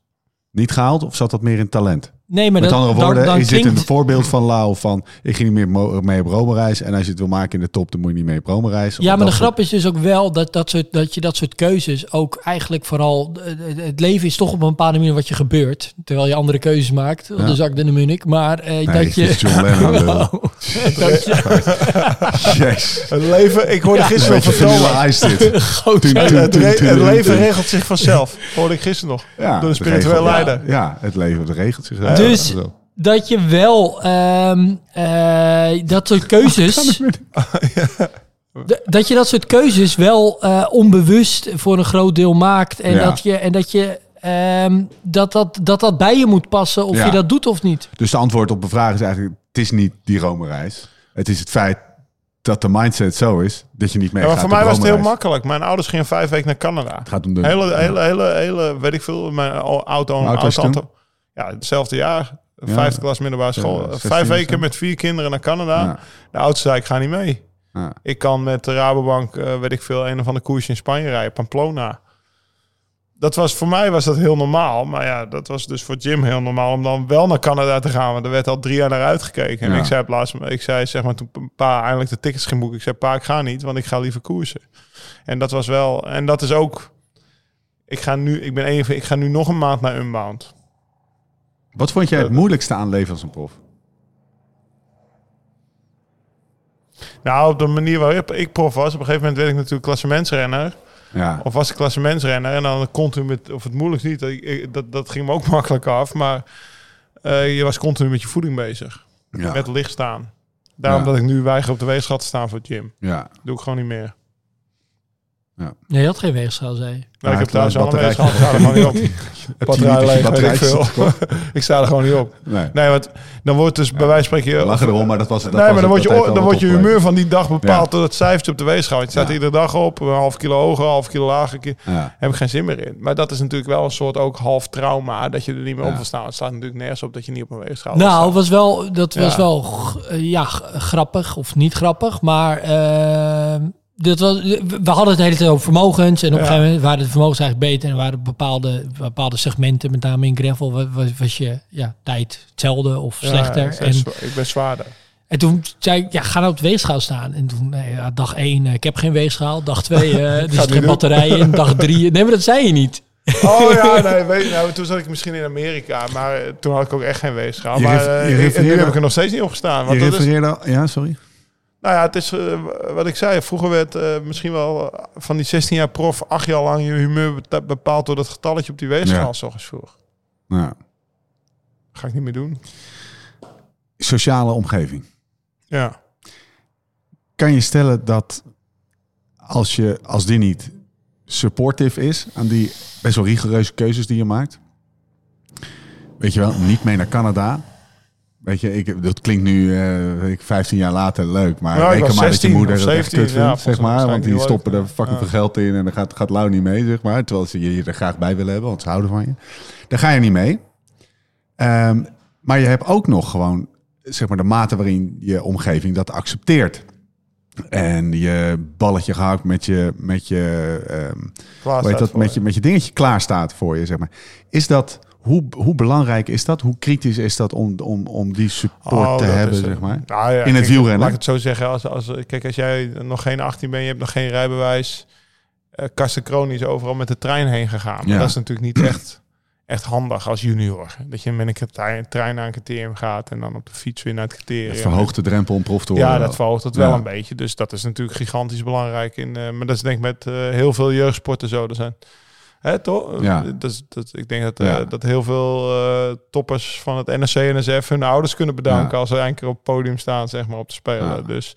niet gehaald? Of zat dat meer in talent? Nee, maar Met dat, andere dan- woorden, dan is dit een voorbeeld van Lau van... ik ging niet meer mee op Rome-reis... en als je het wil maken in de top, dan moet je niet mee op Rome-reis? Ja, maar de soort- grap is dus ook wel dat, dat, soort, dat je dat soort keuzes ook eigenlijk vooral... eh, Het leven is toch op een bepaalde manier wat je gebeurt. Terwijl je andere keuzes maakt. Ja. Zak de Munich. Maar eh, Nee, dat je... [laughs] John Lennon, [laughs] [laughs] Jeez. Het leven, ik hoorde Ja. gisteren nog vertellen. Het, leven regelt zich vanzelf. Hoorde ik gisteren nog. Ja, Door spirituele regelt- leider. Ja, ja, het leven het regelt zich. Dus- Zo. dat je wel ehm, eh, dat soort keuzes. [laughs] Dat je dat soort keuzes wel eh, onbewust voor een groot deel maakt. En Ja. dat je, en dat, je ehm, dat, dat, dat dat bij je moet passen of Ja. je dat doet of niet. Dus de antwoord op de vraag is eigenlijk: het is niet die Rome-reis. Het is het feit dat de mindset zo is dat je niet mee Ja, maar gaat voor mij was het heel makkelijk. Mijn ouders gingen vijf weken naar Canada. Het gaat om de Hele, hele, hele, hele, weet ik veel, mijn au- auto, auto? Ja, hetzelfde jaar. Ja. Vijfde klas middelbare school. Ja, 16 Vijf weken met vier kinderen naar Canada. De oudste zei, ik ga niet mee. Ik kan met de Rabobank, eh, weet ik veel, een of andere koers in Spanje rijden, Pamplona. Dat was, voor mij was dat heel normaal. Maar ja, dat was dus voor Jim heel normaal om dan wel naar Canada te gaan. Want er werd al drie jaar naar uitgekeken. En Ja. ik zei laatst, ik zei zeg maar toen pa eindelijk de tickets ging boeken. Ik zei, pa, ik ga niet, want ik ga liever koersen. En dat was wel, en dat is ook, ik ga nu, ik ben even, ik ga nu nog een maand naar Unbound. Wat vond jij het Eh, moeilijkste aan leven als een prof? Nou, op de manier waarop ik prof was, op een gegeven moment werd ik natuurlijk klassementsrenner. Ja. Of was ik klassementsrenner en dan continu met, of het moeilijk niet, dat, dat ging me ook [laughs] makkelijk af. Maar eh, je was continu met je voeding bezig. Ja. Met licht staan. Daarom Ja. dat ik nu weiger op de weegschaal te staan voor het gym. ja. Doe ik gewoon niet meer. Nee, je had geen weegschaal, zei je. Nou, Ja, ik heb thuis al een weegschaal, ik sta er gewoon niet op. [laughs] Batterij leeg, weet ik veel. [laughs] sta er gewoon niet op. Nee. Nee, want dan wordt dus bij wijze van spreken... Lachen erom, maar dat was het. dat nee, was maar dan wordt je, dat dan wordt je humeur van die dag bepaald Ja. door het cijfertje op de weegschaal. Je staat Ja. iedere dag op, een half kilo hoger, een half kilo lager. Ja. heb ik geen zin meer in. Maar dat is natuurlijk wel een soort ook half trauma, dat je er niet meer Ja. op wil staan. Het staat natuurlijk nergens op dat je niet op een weegschaal Nou, was wel, dat was Ja. wel ja, grappig of niet grappig. Maar ehm, dat was, we hadden het de hele tijd over vermogens. En op een Ja. gegeven moment waren de vermogens eigenlijk beter. En waren bepaalde, bepaalde segmenten, met name in gravel, wa- was, was je ja, tijd hetzelfde of Ja, slechter. ik, ben en, zwa- ik ben zwaarder. en toen zei ik, ja, ga nou op de weegschaal staan. En toen, nee, ja, dag één, eh, ik heb geen weegschaal. Dag twee, eh, [laughs] er zit niet geen batterij in. Dag drie, nee, maar dat zei je niet. Oh ja, [laughs] nee, weet, nou, toen zat ik misschien in Amerika, maar eh, toen had ik ook echt geen weegschaal. Je maar ref- eh, je refereerde- heb ik er nog steeds niet op gestaan. Je Want dat is, refereerde... Ja, sorry. Nou ja, het is eh, wat ik zei. Vroeger werd eh, misschien wel van die 16 jaar prof acht jaar lang je humeur be- bepaald door dat getalletje op die weegschaal. Ja. s ochtends vroeg. Ja. Ga ik niet meer doen. Sociale omgeving. Ja. Kan je stellen dat als, je, als die niet supportive is aan die best wel rigoureuze keuzes die je maakt, weet je wel, niet mee naar Canada. Weet je, ik, dat klinkt nu eh, weet ik, 15 jaar later leuk, maar Ja, reken maar dat je 16 moeder het echt 17, kut vindt, zeg maar. Want die stoppen leuk. er fucking Ja. veel geld in en dan gaat, gaat Lau niet mee, zeg maar. Terwijl ze je, er graag bij willen hebben, want ze houden van je. Daar ga je niet mee. Ehm, maar je hebt ook nog gewoon, zeg maar, de mate waarin je omgeving dat accepteert. En je balletje gehakt met je, met je, staat dat, met je. je, met je dingetje klaar staat voor je, zeg maar. Is dat, hoe, hoe belangrijk is dat? Hoe kritisch is dat om, om, om die support Oh, te hebben, eh, zeg maar? nou ja, In het wielrennen? Laat ik het zo zeggen. Als, als, kijk, als jij nog geen 18 bent, je hebt nog geen rijbewijs. eh Karsten Kroon is overal met de trein heen gegaan. Maar Ja. dat is natuurlijk niet echt, echt handig als junior. Dat je met een trein, trein naar een criterium gaat en dan op de fiets weer naar het criterium. Het verhoogt de drempel om prof te worden. Ja, dat verhoogt het wel Ja. een beetje. Dus dat is natuurlijk gigantisch belangrijk. In, eh, maar dat is denk ik met heel veel jeugdsporten zo. Er zijn, hè, toch? Ja. Dat is, dat, ik denk dat, eh, dat heel veel eh, toppers van het NRC en NSF hun ouders kunnen bedanken Ja. als ze een keer op het podium staan, zeg maar, op te spelen. Dus,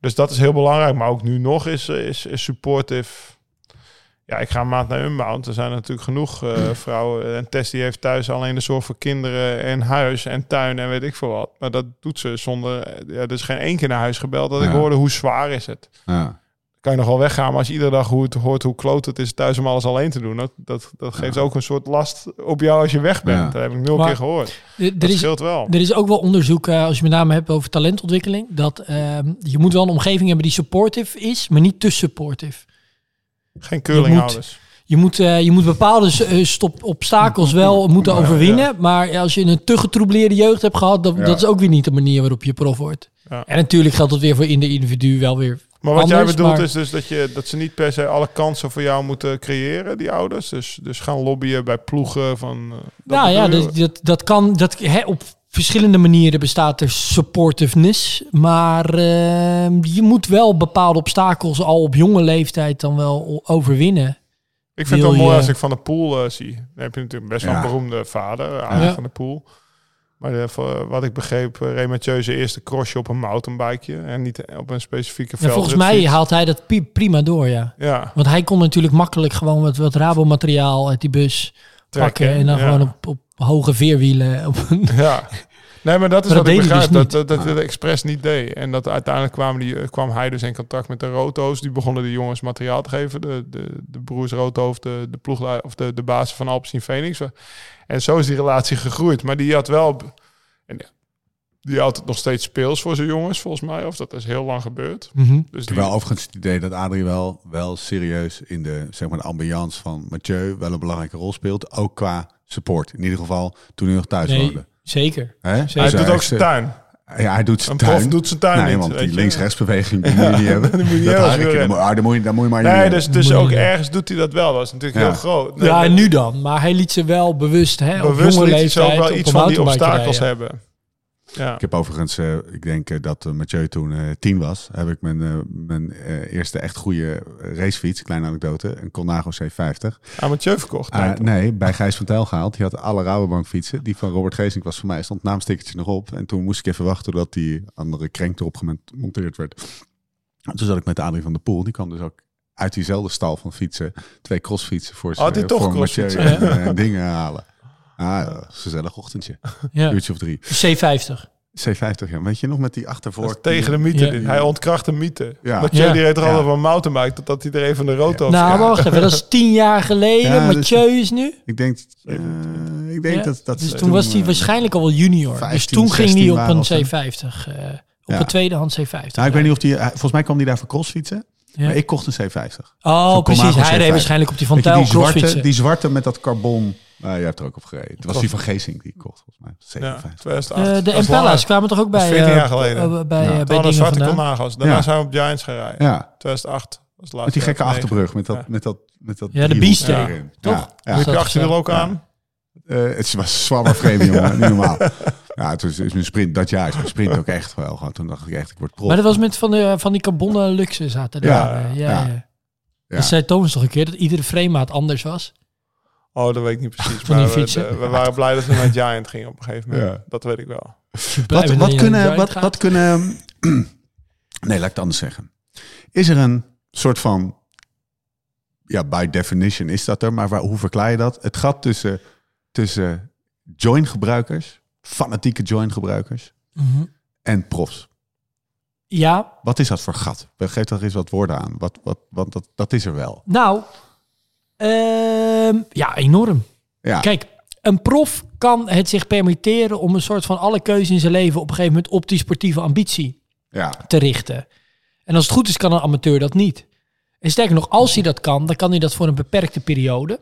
dus dat is heel belangrijk. Maar ook nu nog is, is, is supportive. Ja, ik ga een maand naar Unbound. Er zijn natuurlijk genoeg eh, [clears throat] vrouwen. En Tess die heeft thuis alleen de zorg voor kinderen en huis en tuin en weet ik veel wat. Maar dat doet ze zonder... Ja, er is geen één keer naar huis gebeld dat ik hoorde hoe zwaar is het. Ja. Kan je nog wel weggaan, maar als je iedere dag hoe het hoort hoe kloot het is thuis om alles alleen te doen, dat, dat, dat geeft ook een soort last op jou als je weg bent. Ja. Dat heb ik nul Maar- keer gehoord. Er, Dat is, scheelt wel. Er is ook wel onderzoek, eh, als je met name hebt over talentontwikkeling, dat ehm, je moet wel een omgeving hebben die supportive is, maar niet te supportive. Geen curlinghouders. Je moet, eh, je moet bepaalde eh, stop obstakels wel moeten overwinnen, maar als je een te getroubleerde jeugd hebt gehad, dan, Ja. dat is ook weer niet de manier waarop je prof wordt. Ja. En natuurlijk geldt dat weer voor in de individu wel weer. Maar wat jij bedoelt maar- is dus dat, je, dat ze niet per se alle kansen voor jou moeten creëren, die ouders. Dus, dus gaan lobbyen bij ploegen van... eh, dat nou ja, dat, dat, dat kan. Dat, hè, op verschillende manieren bestaat er supportiveness. Maar ehm, je moet wel bepaalde obstakels al op jonge leeftijd dan wel overwinnen. Ik vind het wel mooi je- als ik Van de Poel eh, zie. Dan heb je natuurlijk best wel Ja. een beroemde vader, Arie Ja. Van de Poel. Maar eh, voor wat ik begreep, uh, reed Mathieu zijn eerste crossje op een mountainbikeje. En niet op een specifieke Ja, veld. volgens mij haalt hij dat prima door, ja. Ja, Want hij kon natuurlijk makkelijk gewoon wat, wat Rabo-materiaal uit die bus pakken. En dan ja. gewoon op, op hoge veerwielen. Op een, Ja. [laughs] Nee, maar dat is Maar wat dat ik deed hij begrijp. dus dat, dat, dat de Express niet deed. En dat uiteindelijk kwamen die, eh, kwam hij dus in contact met de Roto's. Die begonnen de jongens materiaal te geven. De, de, de broers Roodhoofd, de, de ploeg of de, de baas van Alpecin Phoenix. En zo is die relatie gegroeid. Maar die had wel... En ja, die had het nog steeds speels voor zijn jongens, volgens mij. Of dat is heel lang gebeurd. Mhm. Dus wel overigens het idee dat Adrie wel, wel serieus in de, zeg maar, de ambiance van Mathieu wel een belangrijke rol speelt. Ook qua support. In ieder geval toen hij nog thuis Nee, woonde. Zeker. Hè? hij doet ook zijn tuin. Ja, hij doet zijn Een tuin. doet zijn tuin nee, niet, want die links-rechtsbeweging die [laughs] moet je niet hebben. Die moet je niet dat hebben ah, dan moet je, dan moet je maar niet Nee, dus, dus ook niet. ergens doet hij dat wel. Dat is natuurlijk Ja. heel groot. Nee, Ja, nu dan. Maar hij liet ze wel bewust, hè, op bewust jonge liet hij leeftijd zo wel op iets van die obstakels rijden. hebben. Ja. Ik heb overigens, eh, ik denk eh, dat eh, Mathieu toen tien was, heb ik mijn, mijn eerste echt goede racefiets, kleine anekdote, een Colnago C50. Aan Mathieu verkocht. Eh, nee, bij Gijs van Tel gehaald. Die had alle Rabobank fietsen. Die van Robert Geesink was voor mij, stond naamstickertje nog op. En toen moest ik even wachten totdat die andere krenk erop gemonteerd werd. En toen zat ik met Adrie van der Poel. Die kwam dus ook uit diezelfde stal van fietsen. Twee crossfietsen voor, hij z'n- toch voor crossfietsen? en, eh, dingen halen. Ah, gezellig ochtendje. [laughs] Ja. Uurtje of drie. C50. C50, ja. Weet je nog met die achtervoor? is tegen de mythe. Ja. dit. Hij ontkracht de mythe. Ja. Mathieu Ja. die reed er altijd Ja. van mountainbike totdat hij er een van de rood had. Nou, wacht even. Dat is [laughs] tien jaar geleden. Ja, dus- Mathieu is nu. Ik denk, eh, ik denk Ja. dat dat... Dus toen was hij eh, waarschijnlijk al wel junior. dus 15, toen ging 16 hij op een of zo. C50. eh, op Ja. een tweedehands C50. Nou, ik weet niet of die... hij- Volgens mij kwam hij daar voor crossfietsen. Ja. Maar ik kocht een C50. Oh, precies. Hij reed C50. waarschijnlijk op die Van Tel die, zwarte, crossfietsen. die zwarte met dat carbon. Uh, jij hebt er ook op gereden. Het was die van Geesink die ik kocht, volgens mij. Ja, 57. 2008. Eh, de Dat is Impalas langer. kwamen toch ook bij, 14 jaar eh, geleden. eh, bij, Ja. dingen zwarte vandaan. Colnago's. Daarna Ja. zijn we op Giants gereden. Ja, 2008. Dat is de met laatste die gekke jaar. achterbrug. Met dat, Ja. met dat, met dat Ja, de Beast erin. toch? Ja, ja. Heb je achterwiel ook Ja. aan? Eh, het was zwammer frame, jongen. Niet normaal. Ja, het is, is mijn sprint. Dat jaar is mijn sprint ook echt wel. Gewoon, toen dacht ik echt, ik word prof. Maar dat was met van, de, van die carbonnen luxe zaten er. Ja, ja, ja. ja. Ja. Dat zei Thomas toch een keer, dat iedere framemaat anders was. Oh, dat weet ik niet precies. Van die Maar we, we waren blij dat we met Giant gingen op een gegeven moment. Ja. Dat weet ik wel. Wat, wat, kunnen, wat, wat kunnen... nee, laat ik het anders zeggen. Is er een soort van... Ja, by definition is dat er. Maar waar, hoe verklaar je dat? Het gat tussen, tussen join-gebruikers, fanatieke join-gebruikers Mhm. en profs. Ja, Wat is dat voor gat? Geef daar eens wat woorden aan. Wat, wat, want dat, dat is er wel. nou, ehm, ja, enorm. Ja, Kijk, een prof kan het zich permitteren om een soort van alle keuze in zijn leven op een gegeven moment op die sportieve ambitie ja. te richten. En als het goed is, kan een amateur dat niet. En sterker nog, als hij dat kan, dan kan hij dat voor een beperkte periode.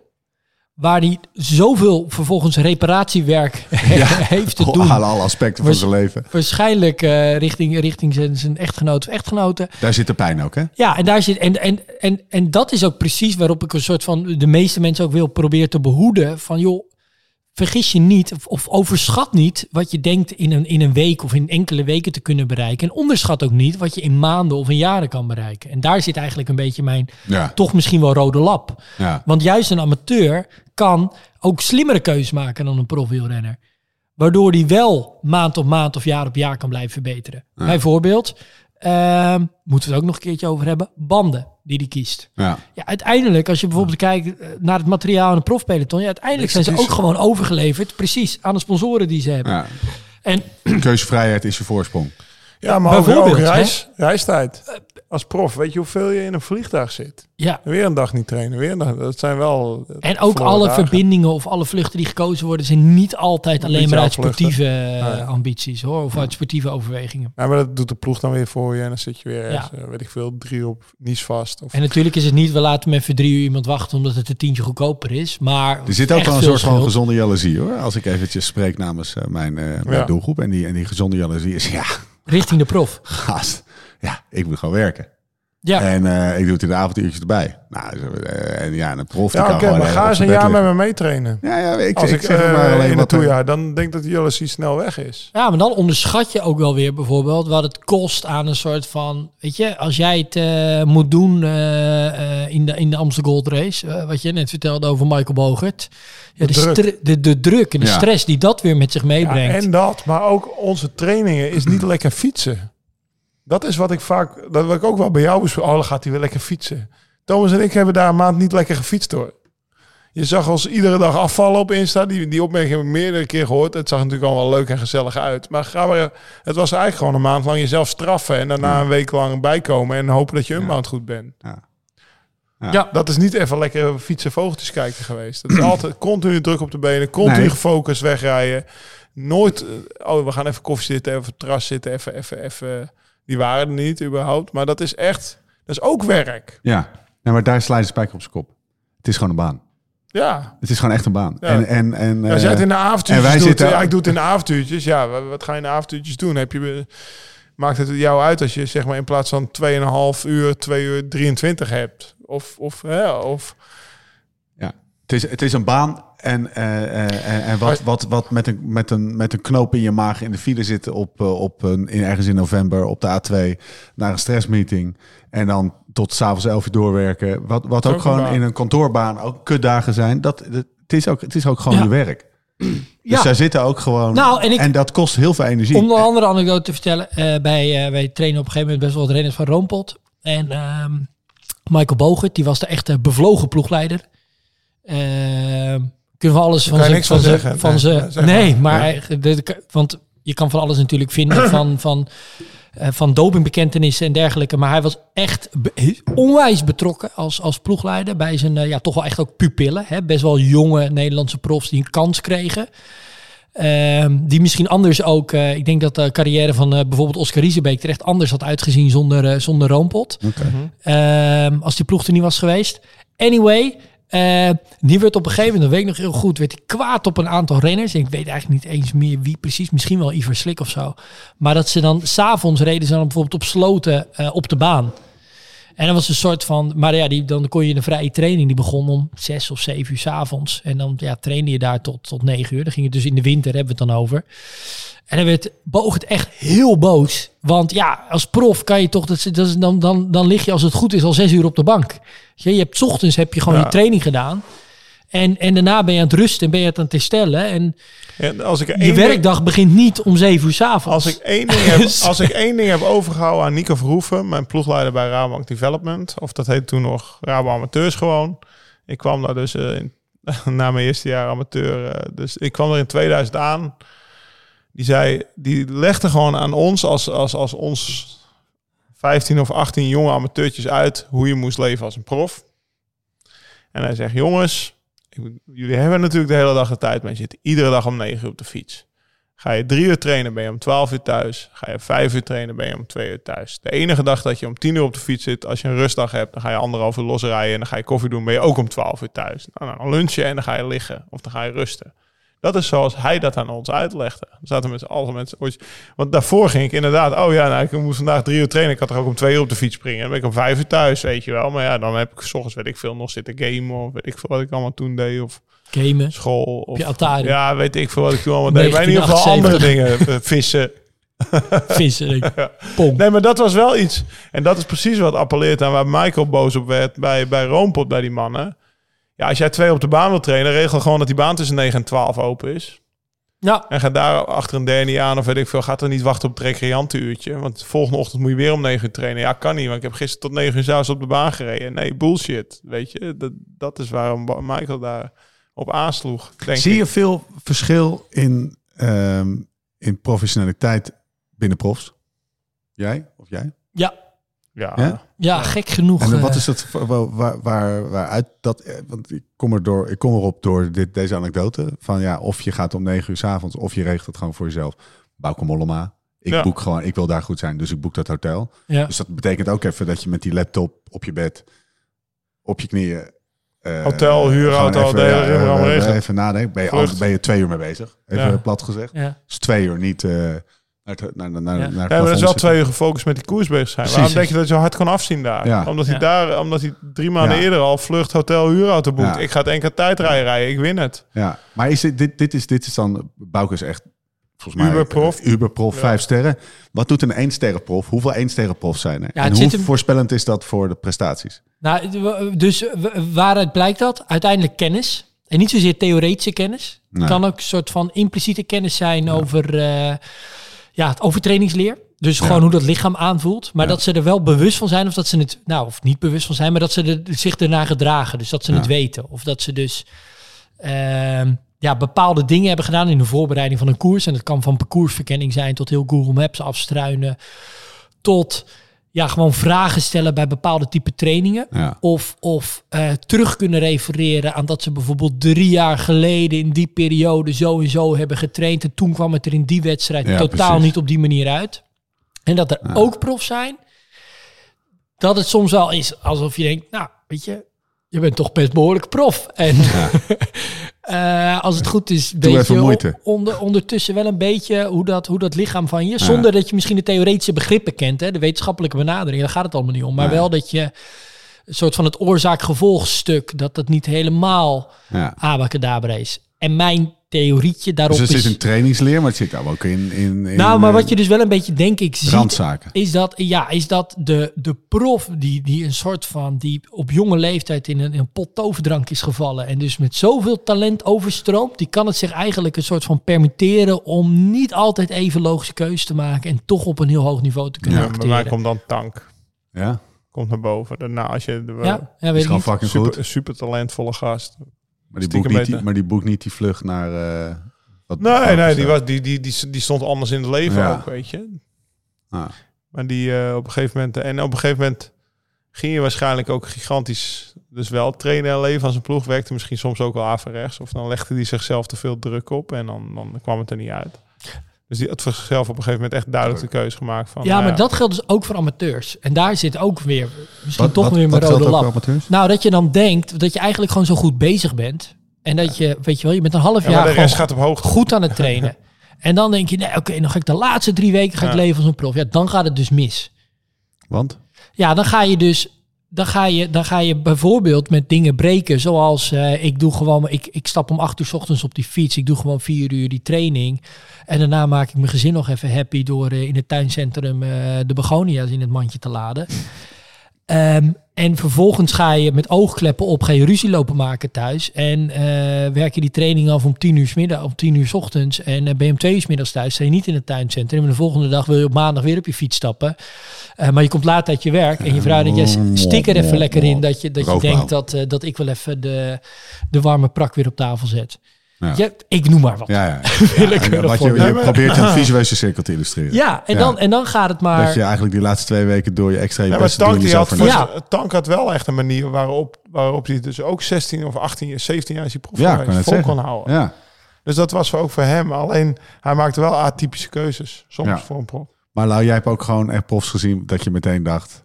Waar hij zoveel vervolgens reparatiewerk [laughs] heeft te doen. Alle, alle aspecten van zijn leven. Waarschijnlijk eh, richting, richting zijn, zijn echtgenoot of echtgenote. Daar zit de pijn ook, hè? Ja, en, daar zit, en, en, en, en dat is ook precies waarop ik een soort van de meeste mensen ook wil proberen te behoeden. Van joh, vergis je niet of, of overschat niet wat je denkt in een, in een week of in enkele weken te kunnen bereiken. En onderschat ook niet wat je in maanden of in jaren kan bereiken. En daar zit eigenlijk een beetje mijn Ja. toch misschien wel rode lap. ja. Want juist een amateur kan ook slimmere keuzes maken dan een profwielrenner. Waardoor die wel maand op maand of jaar op jaar kan blijven verbeteren. Bijvoorbeeld, ehm, moeten we het ook nog een keertje over hebben, banden die die kiest. ja. Ja, uiteindelijk, als je bijvoorbeeld kijkt eh, naar het materiaal in een profpeloton, ja, uiteindelijk zijn ze ook gewoon overgeleverd, precies, aan de sponsoren die ze hebben. ja. En Keuzevrijheid is je voorsprong. Ja, maar ook, Bijvoorbeeld, ook hè? reis, reistijd. Als prof, weet je hoeveel je in een vliegtuig zit? ja, En weer een dag niet trainen, weer een dag. Dat zijn wel... eh, En ook alle dagen. verbindingen of alle vluchten die gekozen worden, zijn niet altijd alleen maar uit sportieve eh, Nee. ambities hoor, of uit sportieve overwegingen. Ja, maar dat doet de ploeg dan weer voor je. En dan zit je weer, ergens, Ja. eh, weet ik veel, drie op Nice vast. Of, En natuurlijk is het niet, we laten hem even drie uur iemand wachten omdat het een tientje goedkoper is. Maar Er zit ook wel een soort van gezonde jaloezie hoor. Als ik eventjes spreek namens eh, mijn, eh, mijn Ja. doelgroep. En die, en die gezonde jaloezie is, ja, Richting de prof. gast. Ja, ik moet gewoon werken. Ja. En eh, ik doe het in de avonduurtjes erbij. Nou, eh, en ja, een prof Ja, kan gewoon maar ga eens een jaar met me meetrainen. Ja, ja, ik, Als ik, ik, zeg eh, maar alleen in wat het er- toejaar, dan denk ik dat Ulysses snel weg is. Ja, maar dan onderschat je ook wel weer bijvoorbeeld wat het kost aan een soort van, weet je, als jij het eh, moet doen eh, eh, in, de, in de Amsterdam Gold Race, wat je net vertelde over Michael Bogert. Ja, De de, druk. de, de druk en de Ja. stress die dat weer met zich Ja, meebrengt. en dat, maar ook onze trainingen is niet lekker fietsen. Dat is wat ik vaak, dat wil ik ook wel bij jou bespreken. Oh, dan gaat hij weer lekker fietsen. Thomas en ik hebben daar een maand niet lekker gefietst hoor. Je zag ons iedere dag afvallen op Insta. Die, die opmerking heb ik meerdere keer gehoord. Het zag natuurlijk allemaal leuk en gezellig uit. Maar ga maar, het was eigenlijk gewoon een maand lang jezelf straffen. En daarna een week lang bijkomen. En hopen dat je unbound goed bent. ja, Dat is niet even lekker fietsen vogeltjes kijken geweest. Het is [clears throat] altijd continu druk op de benen. Continu Nee. gefocust wegrijden. Nooit, eh, oh we gaan even koffie zitten. Even op het terras zitten. Even, even, even. Die waren er niet überhaupt. Maar dat is echt, dat is ook werk. Ja, nee, maar daar sla je de spijker op zijn kop. Het is gewoon een baan. Ja. Het is gewoon echt een baan. Ja. En, en, en, Ja, als jij het in de en avontuurtjes wij doet, zitten- ja, ik doe het in de avontuurtjes. Ja, wa- wat ga je in de avontuurtjes doen? Heb je, maakt het jou uit als je zeg maar in plaats van 2,5 uur, 2 uur 23 hebt? Of, of, hè, of Ja, het is, het is een baan en, eh, eh, en, en wat, wat, wat met, een, met, een, met een knoop in je maag in de file zitten op, eh, op een, in, ergens in november op de A2 naar een stressmeeting en dan tot s'avonds 11 uur doorwerken. Wat, wat Ook gewoon in een kantoorbaan ook kutdagen zijn. Dat, dat, het, is ook, het is ook gewoon Ja. je werk. Dus Ja. zij zitten ook gewoon. Nou, en ik- dat kost heel veel energie. Om een andere anekdote te vertellen. eh bij, eh, wij trainen op een gegeven moment best wel wat renners van Roompot. En ehm, Michael Bogert, die was de echte bevlogen ploegleider. Kunnen we alles van zijn... niks van zeggen. Van Nee, ja, zeg nee, maar. de- want je kan van alles natuurlijk vinden [clears throat] van... van eh, van dopingbekentenissen en dergelijke. Maar hij was echt onwijs betrokken als, als ploegleider bij zijn eh, ja, toch wel echt ook pupillen. Hè? Best wel jonge Nederlandse profs die een kans kregen. Ehm, die misschien anders ook, eh, ik denk dat de carrière van eh, bijvoorbeeld Oscar Riesebeek er echt anders had uitgezien zonder, eh, zonder Roompot. Ehm, als die ploeg er niet was geweest. Anyway, eh, die werd op een gegeven moment, dat weet ik nog heel goed, werd kwaad op een aantal renners. En ik weet eigenlijk niet eens meer wie precies, misschien wel Iver Slik of zo. Maar dat ze dan s'avonds reden ze dan bijvoorbeeld op sloten eh, op de baan. En dan was een soort van, maar ja, die, dan kon je de vrije training, die begon om zes of zeven uur 's avonds. En dan ja, trainde je daar tot, tot negen uur. Dan ging het dus in de winter, hebben we het dan over. En dan werd Boog het echt heel boos. Want ja, als prof kan je toch, dat, dat dan, dan, dan lig je als het goed is al zes uur op de bank. Je, je hebt 's ochtends heb je gewoon Ja. je training gedaan. En, en daarna ben je aan het rusten en ben je het aan het herstellen. En En als ik je ding- werkdag begint niet om zeven uur 's avonds. Als ik, één ding heb, [laughs] als ik één ding heb overgehouden aan Nico Verhoeven, mijn ploegleider bij Rabobank Development, of dat heette toen nog Rabo Amateurs gewoon. Ik kwam daar dus eh, in, [laughs] na mijn eerste jaar amateur, eh, dus ik kwam er in 2000 aan. Die zei, die legde gewoon aan ons als, als, als ons 15 of 18 jonge amateurtjes uit hoe je moest leven als een prof. En hij zegt, jongens, jullie hebben natuurlijk de hele dag de tijd, maar je zit iedere dag om 9 uur op de fiets. Ga je drie uur trainen, ben je om 12 uur thuis. Ga je vijf uur trainen, ben je om twee uur thuis. De enige dag dat je om 10 uur op de fiets zit, als je een rustdag hebt, dan ga je anderhalf uur losrijden en dan ga je koffie doen, ben je ook om 12 uur thuis. Nou, dan lunch je en dan ga je liggen of dan ga je rusten. Dat is zoals hij dat aan ons uitlegde. We zaten met z'n allen met z'n. Want daarvoor ging ik inderdaad, oh ja, nou, ik moest vandaag drie uur trainen. Ik had er ook om twee uur op de fiets springen. Dan ben ik om vijf uur thuis, weet je wel. Maar ja, dan heb ik s ochtends, weet ik veel, nog zitten gamen of weet ik veel wat ik allemaal toen deed. Of Gamen. school. Of, je Atari. Ja, weet ik veel wat ik toen allemaal deed. Maar in ieder geval 1978. andere dingen. Vissen. [laughs] Vissen. denk ik. [laughs] Pong. Nee, maar dat was wel iets. En dat is precies wat appelleert aan waar Michael boos op werd bij, bij Roompot, bij die mannen. Ja, als jij twee op de baan wil trainen, regel gewoon dat die baan tussen 9 en 12 open is. Ja, En ga daar achter een derde aan of weet ik veel. Gaat er niet wachten op het recreantenuurtje. Want de volgende ochtend moet je weer om 9 uur trainen. Ja, kan niet, want ik heb gisteren tot 9 uur zelfs op de baan gereden. Nee, bullshit. Weet je, dat, dat is waarom Michael daar op aansloeg. Denk Zie ik. je veel verschil in, ehm, in professionaliteit binnen profs? Jij of jij? ja, Ja. Ja? ja, gek genoeg. En eh, wat is het voor- waar, waar, waar, waaruit dat? eh, Want ik kom er door, ik kom erop door dit, deze anekdote van ja, of je gaat om negen uur 's avonds of je regelt het gewoon voor jezelf. Bauke Mollema. Ik Ja. boek gewoon, ik wil daar goed zijn, dus ik boek dat hotel. ja. Dus dat betekent ook even dat je met die laptop op je bed, op je knieën. eh, Hotel, huurauto, eh, regelen. Even nadenken. Ben je, al- ben je twee uur mee bezig? Even Ja. plat gezegd. ja. Dus twee uur niet, eh, Naar, het- naar, naar, naar, Ja. naar het Ja, maar dat is wel zitten. twee uur gefocust met die koers bezig zijn. Precies. Waarom denk je dat je zo hard kan afzien daar? Ja. Omdat, hij Ja. daar omdat hij drie maanden Ja. eerder al vlucht, hotel, huurauto boekt. Ja. Ik ga het enkele tijdrijden rijden, ik win het. Ja, maar is dit, dit, dit, is, dit is dan... Bouke is echt, volgens mij... Uberprof. Uberprof, Ja. vijf sterren. Wat doet een één sterrenprof? Hoeveel één sterrenprofs zijn er? Ja, en het hoe hem- voorspellend is dat voor de prestaties? Nou, dus waaruit blijkt dat? Uiteindelijk kennis. En niet zozeer theoretische kennis. Nee. Het kan ook een soort van impliciete kennis zijn over, eh, ja, het overtrainingsleer. Dus gewoon hoe dat lichaam aanvoelt. Maar Ja. dat ze er wel bewust van zijn. Of dat ze het, nou, of niet bewust van zijn. Maar dat ze er, zich ernaar gedragen. Dus dat ze Ja. het weten. Of dat ze dus ehm, ja, bepaalde dingen hebben gedaan in de voorbereiding van een koers. En dat kan van parcoursverkenning zijn tot heel Google Maps afstruinen. Tot ja, gewoon vragen stellen bij bepaalde type trainingen. Ja. Of, of eh, terug kunnen refereren aan dat ze bijvoorbeeld drie jaar geleden in die periode zo en zo hebben getraind. En toen kwam het er in die wedstrijd Ja, totaal precies. niet op die manier uit. En dat er Ja. ook profs zijn. Dat het soms wel is alsof je denkt, nou, weet je, je bent toch best behoorlijk prof. En [laughs] eh, als het goed is, weet je onder, ondertussen wel een beetje hoe dat, hoe dat lichaam van je, zonder dat je misschien de theoretische begrippen kent, hè, de wetenschappelijke benadering, daar gaat het allemaal niet om. Maar wel dat je een soort van het oorzaak-gevolgstuk, dat dat niet helemaal Ja. abacadabra is. En mijn theorietje daarop Dus er is... zit een trainingsleer, maar het zit ook in, in, in nou, maar eh, wat je dus wel een beetje, denk ik, ziet, randzaken. is dat, ja, is dat de, de prof die, die een soort van, die op jonge leeftijd in een, in een pot toverdrank is gevallen en dus met zoveel talent overstroomt, die kan het zich eigenlijk een soort van permitteren om niet altijd even logische keuzes te maken en toch op een heel hoog niveau te kunnen Ja, bij mij acteren. komt dan tank. Ja, Komt naar boven. Daarna als je de, Ja, ja, weet is ik gewoon niet. fucking super, goed. super talentvolle gast. Maar die, boekt niet, die, maar die boekt niet die vlucht naar... eh wat Nee, nee, die, was, die, die, die, die stond anders in het leven Ja. ook, weet je. Ah. Maar die eh, op een gegeven moment... En op een gegeven moment ging je waarschijnlijk ook gigantisch... Dus wel trainen en leven als een ploeg. Werkte misschien soms ook wel averechts. Of dan legde hij zichzelf te veel druk op. En dan, dan kwam het er niet uit. Dus die had voor zichzelf op een gegeven moment echt duidelijk de keuze gemaakt van... Ja, nou maar dat geldt dus ook voor amateurs. En daar zit ook weer, misschien Wat- toch wat- weer mijn rode lap. Nou, dat je dan denkt dat je eigenlijk gewoon zo goed bezig bent. En dat je, weet je wel, je bent een half Ja, jaar gewoon gaat op hoogte. goed aan het [laughs] trainen. en dan denk je, nee, oké, dan ga ik de laatste drie weken ga ik leven als een prof. Ja, dan gaat het dus mis. Want? Ja, dan ga je dus, dan ga je, dan ga je bijvoorbeeld met dingen breken. Zoals eh, ik doe gewoon, ik, ik stap om acht uur 's ochtends op die fiets. Ik doe gewoon vier uur die training. En daarna maak ik mijn gezin nog even happy door eh, in het tuincentrum eh, de begonia's in het mandje te laden. Ehm, en vervolgens ga je met oogkleppen op, ga je ruzie lopen maken thuis. En eh, werk je die training af om tien uur 's middag, om tien uur 's ochtends. En eh, ben je om twee uur 's middags thuis, sta je niet in het tuincentrum. En de volgende dag wil je op maandag weer op je fiets stappen. Eh, maar je komt laat uit je werk. En je vrouw denkt, ja, stik er even lekker in. Dat je, dat je denkt dat, dat ik wel even de, de warme prak weer op tafel zet. Ja. Ja, ik noem maar wat. Ja, ja. [laughs] Ja wat je, probeert een [laughs] visueuze cirkel te illustreren. Ja, en, Ja. Dan, en dan gaat het maar... Dat je eigenlijk die laatste twee weken door je extra je Ja, maar best te doen Tank, had voor- Tank had wel echt een manier waarop, waarop hij dus ook 16 of 18, 17 jaar is hij prof Ja, kan het vol zeggen. kon houden. Ja. Dus dat was ook voor hem. Alleen hij maakte wel atypische keuzes. Soms Ja. voor een prof. Maar Lau, jij hebt ook gewoon echt profs gezien dat je meteen dacht...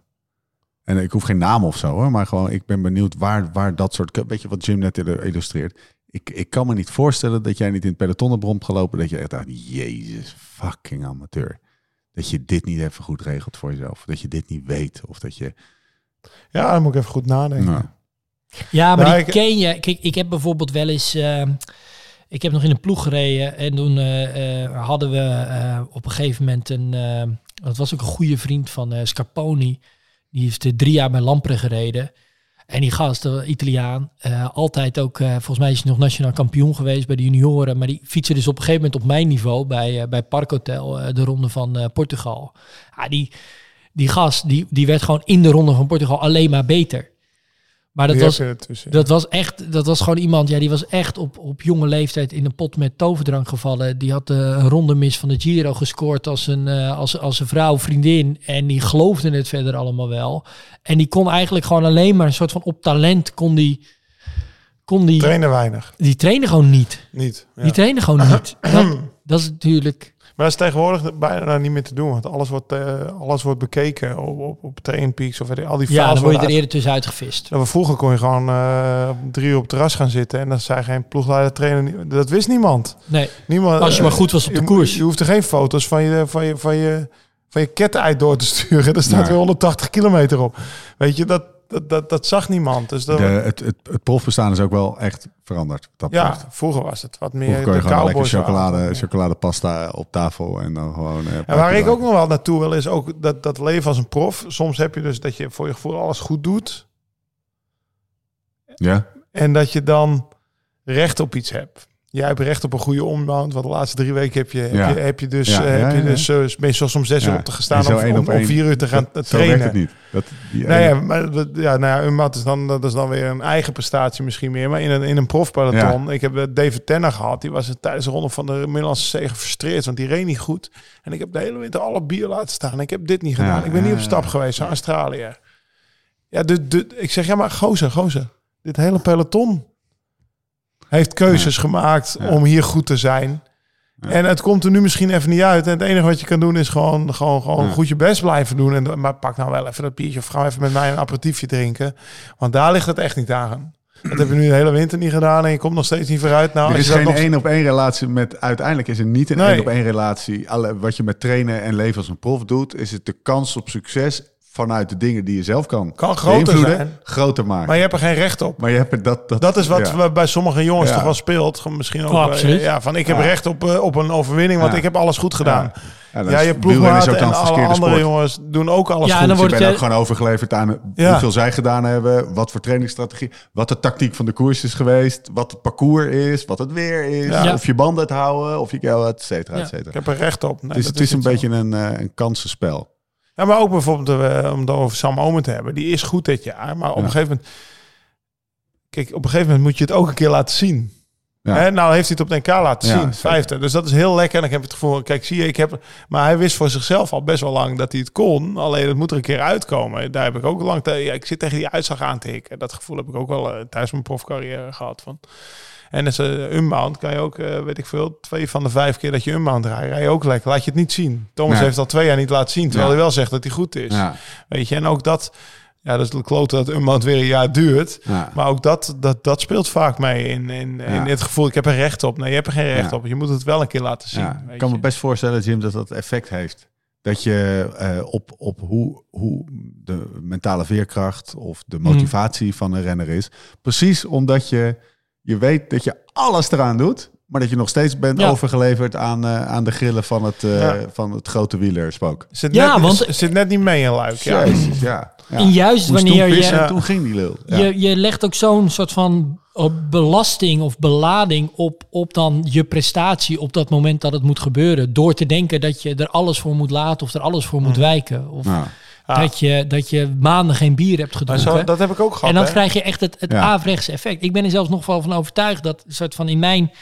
En ik hoef geen naam of zo, hoor, maar gewoon ik ben benieuwd waar, waar dat soort... Weet je wat Jim net illu- illustreert? Ik, ik kan me niet voorstellen dat jij niet in het peloton hebt rondgelopen... dat je echt dacht, jezus, fucking amateur. Dat je dit niet even goed regelt voor jezelf. Dat je dit niet weet. Of dat je... Ja, dan moet ik even goed nadenken. Nou, Ja, maar Nou, die ik- ken je. Kijk, ik heb bijvoorbeeld wel eens... eh, ik heb nog in een ploeg gereden en toen eh, eh, hadden we eh, op een gegeven moment een... eh, dat was ook een goede vriend van eh, Scarponi. Die heeft drie jaar bij Lampre gereden. En die gast, de Italiaan, eh, altijd ook... eh, volgens mij is hij nog nationaal kampioen geweest bij de junioren. Maar die fietste dus op een gegeven moment op mijn niveau bij, eh, bij Parkhotel, eh, de ronde van eh, Portugal. Ja, die, die gast, die, die werd gewoon in de ronde van Portugal alleen maar beter. Maar dat was, ertussen. dat was echt, dat was gewoon iemand, ja, die was echt op, op jonge leeftijd in een pot met toverdrank gevallen. Die had eh, een ronde mis van de Giro gescoord als een, eh, als, als een vrouw, vriendin. En die geloofde het verder allemaal wel. En die kon eigenlijk gewoon alleen maar een soort van op talent, kon die, kon die, Trainen weinig. die trainen gewoon niet. Niet. Ja. Die trainen gewoon [clears throat] niet. Dat is natuurlijk... Maar dat is tegenwoordig bijna niet meer te doen. Want alles wordt, eh, alles wordt bekeken op, op, op Peaks of al die Ja, dan word je er eerder tussenuit gevist. uit- Nou, Vroeger kon je gewoon eh, drie uur op het terras gaan zitten. En dan zei geen ploegleider trainer. Dat wist niemand. Nee, niemand als je maar eh, goed was op de je- koers. Je hoeft er geen foto's van je, van je, van je, van je ketteneind door te sturen. [laughs] Er staat Nee. weer 180 kilometer op. Weet je, dat, dat, dat, dat zag niemand. Dus dat, De, het, het, het profbestaan is ook wel echt veranderd. Dat ja, betreft. vroeger was het wat meer Vroeger kon je de gewoon lekker chocolade, chocoladepasta op tafel en dan gewoon... eh, En waar ik ook nog wel naartoe wil, is ook dat, dat leven als een prof. Soms heb je dus dat je voor je gevoel alles goed doet. Ja? En dat je dan recht op iets hebt. Jij hebt recht op een goede ombound. Want de laatste drie weken heb je, heb Ja. je, heb je dus, Ja, eh, ja, heb je dus uh, meestal soms zes uur op te gestaan zo om, om, op om vier uur te gaan Dat- trainen. Zo werkt het niet. Dat, die Nou ja, maar dat- ja, nou ja, een mat is dan, dat is dan weer een eigen prestatie misschien meer. Maar in een, in een profpeloton, ik heb eh, David Tenner gehad. Die was tijdens de ronde van de Middellandse Zee gefrustreerd, want die reed niet goed. En ik heb de hele winter alle bier laten staan. Ik heb dit niet gedaan. Ik ben niet op stap geweest naar Australië. Ja, de, de, ik zeg, ja maar gozer, gozer. Dit hele peloton heeft keuzes gemaakt Ja. om hier goed te zijn. En het komt er nu misschien even niet uit. En het enige wat je kan doen is gewoon, gewoon, gewoon goed je best blijven doen. En, maar pak nou wel even dat biertje of ga even met mij een aperitiefje drinken. Want daar ligt het echt niet aan. Dat heb je nu de hele winter niet gedaan en je komt nog steeds niet vooruit. Nou, Er is geen nog- één op één relatie met. Uiteindelijk is er niet een Nee. één op één relatie. Alle, wat je met trainen en leven als een prof doet, is het de kans op succes vanuit de dingen die je zelf kan, Kan groter zijn. groter maken. Maar je hebt er geen recht op. Maar je hebt het- dat, dat, Dat is wat ja. bij sommige jongens Ja. toch wel speelt. Misschien ook Oh, bij- absoluut. ja, van ik heb Ja. recht op, eh, op een overwinning, want Ja. ik heb alles goed gedaan. Ja. Je ook en alle verkeerde andere sport. jongens doen ook alles Ja, en goed. dan Je wordt bent het, ook gewoon overgeleverd aan Ja. hoeveel zij gedaan hebben, wat voor trainingsstrategie, wat de tactiek van de koers is geweest, wat het parcours is, wat het weer is, Ja. of je banden het houden, of je et cetera, et cetera. Ik heb er recht op. Nee, Het is, dat het is een zo. beetje een, eh, een kansenspel. Ja, maar ook bijvoorbeeld, eh, om het over Sam Omen te hebben. Die is goed dit jaar. Maar op Ja. een gegeven moment... Kijk, op een gegeven moment moet je het ook een keer laten zien. Ja. Hè, nou heeft hij het op NK laten Ja, zien, zeker. vijfde. Dus dat is heel lekker. En ik heb het gevoel, kijk, zie je, ik heb... Maar hij wist voor zichzelf al best wel lang dat hij het kon. Alleen het moet er een keer uitkomen. Daar heb ik ook lang... Te, ja, ik zit tegen die uitslag aan te hikken. Dat gevoel heb ik ook wel eh, tijdens mijn profcarrière gehad. Van. En als uh, unbound kan je ook, eh, weet ik veel, twee van de vijf keer dat je unbound rijdt, rij je ook lekker. Laat je het niet zien. Thomas Nee. heeft al twee jaar niet laten zien, terwijl Ja. hij wel zegt dat hij goed is. Ja, Weet je, en ook dat, ja, dat is de klote dat unbound weer een jaar duurt. ja. Maar ook dat, dat, dat speelt vaak mee in, in, in het gevoel, ik heb er recht op. Nee, je hebt er geen recht Ja. op. Je moet het wel een keer laten zien. Ja, weet ik kan me best voorstellen, Jim, dat dat effect heeft. Dat je eh, op, op hoe, hoe de mentale veerkracht of de motivatie van een renner is. Precies omdat je, je weet dat je alles eraan doet, maar dat je nog steeds bent Ja. overgeleverd aan, eh, aan de grillen van het, eh, Ja. van het grote wielerspook. Zit, Ja, net, want- zit net niet mee in Luik. Ja. Jezus, ja. ja. En juist Moest wanneer toen pissen je- en toen ging die lul. Ja. Je, je legt ook zo'n soort van eh, belasting of belading op, op dan je prestatie op dat moment dat het moet gebeuren. Door te denken dat je er alles voor moet laten of er alles voor moet wijken. Of. Ah. dat, je, dat je maanden geen bier hebt gedronken. zo, dat heb ik ook gehad. en dan hè. krijg je echt het, het Ja. averechtse effect. Ik ben er zelfs nog wel van overtuigd dat soort van in mijn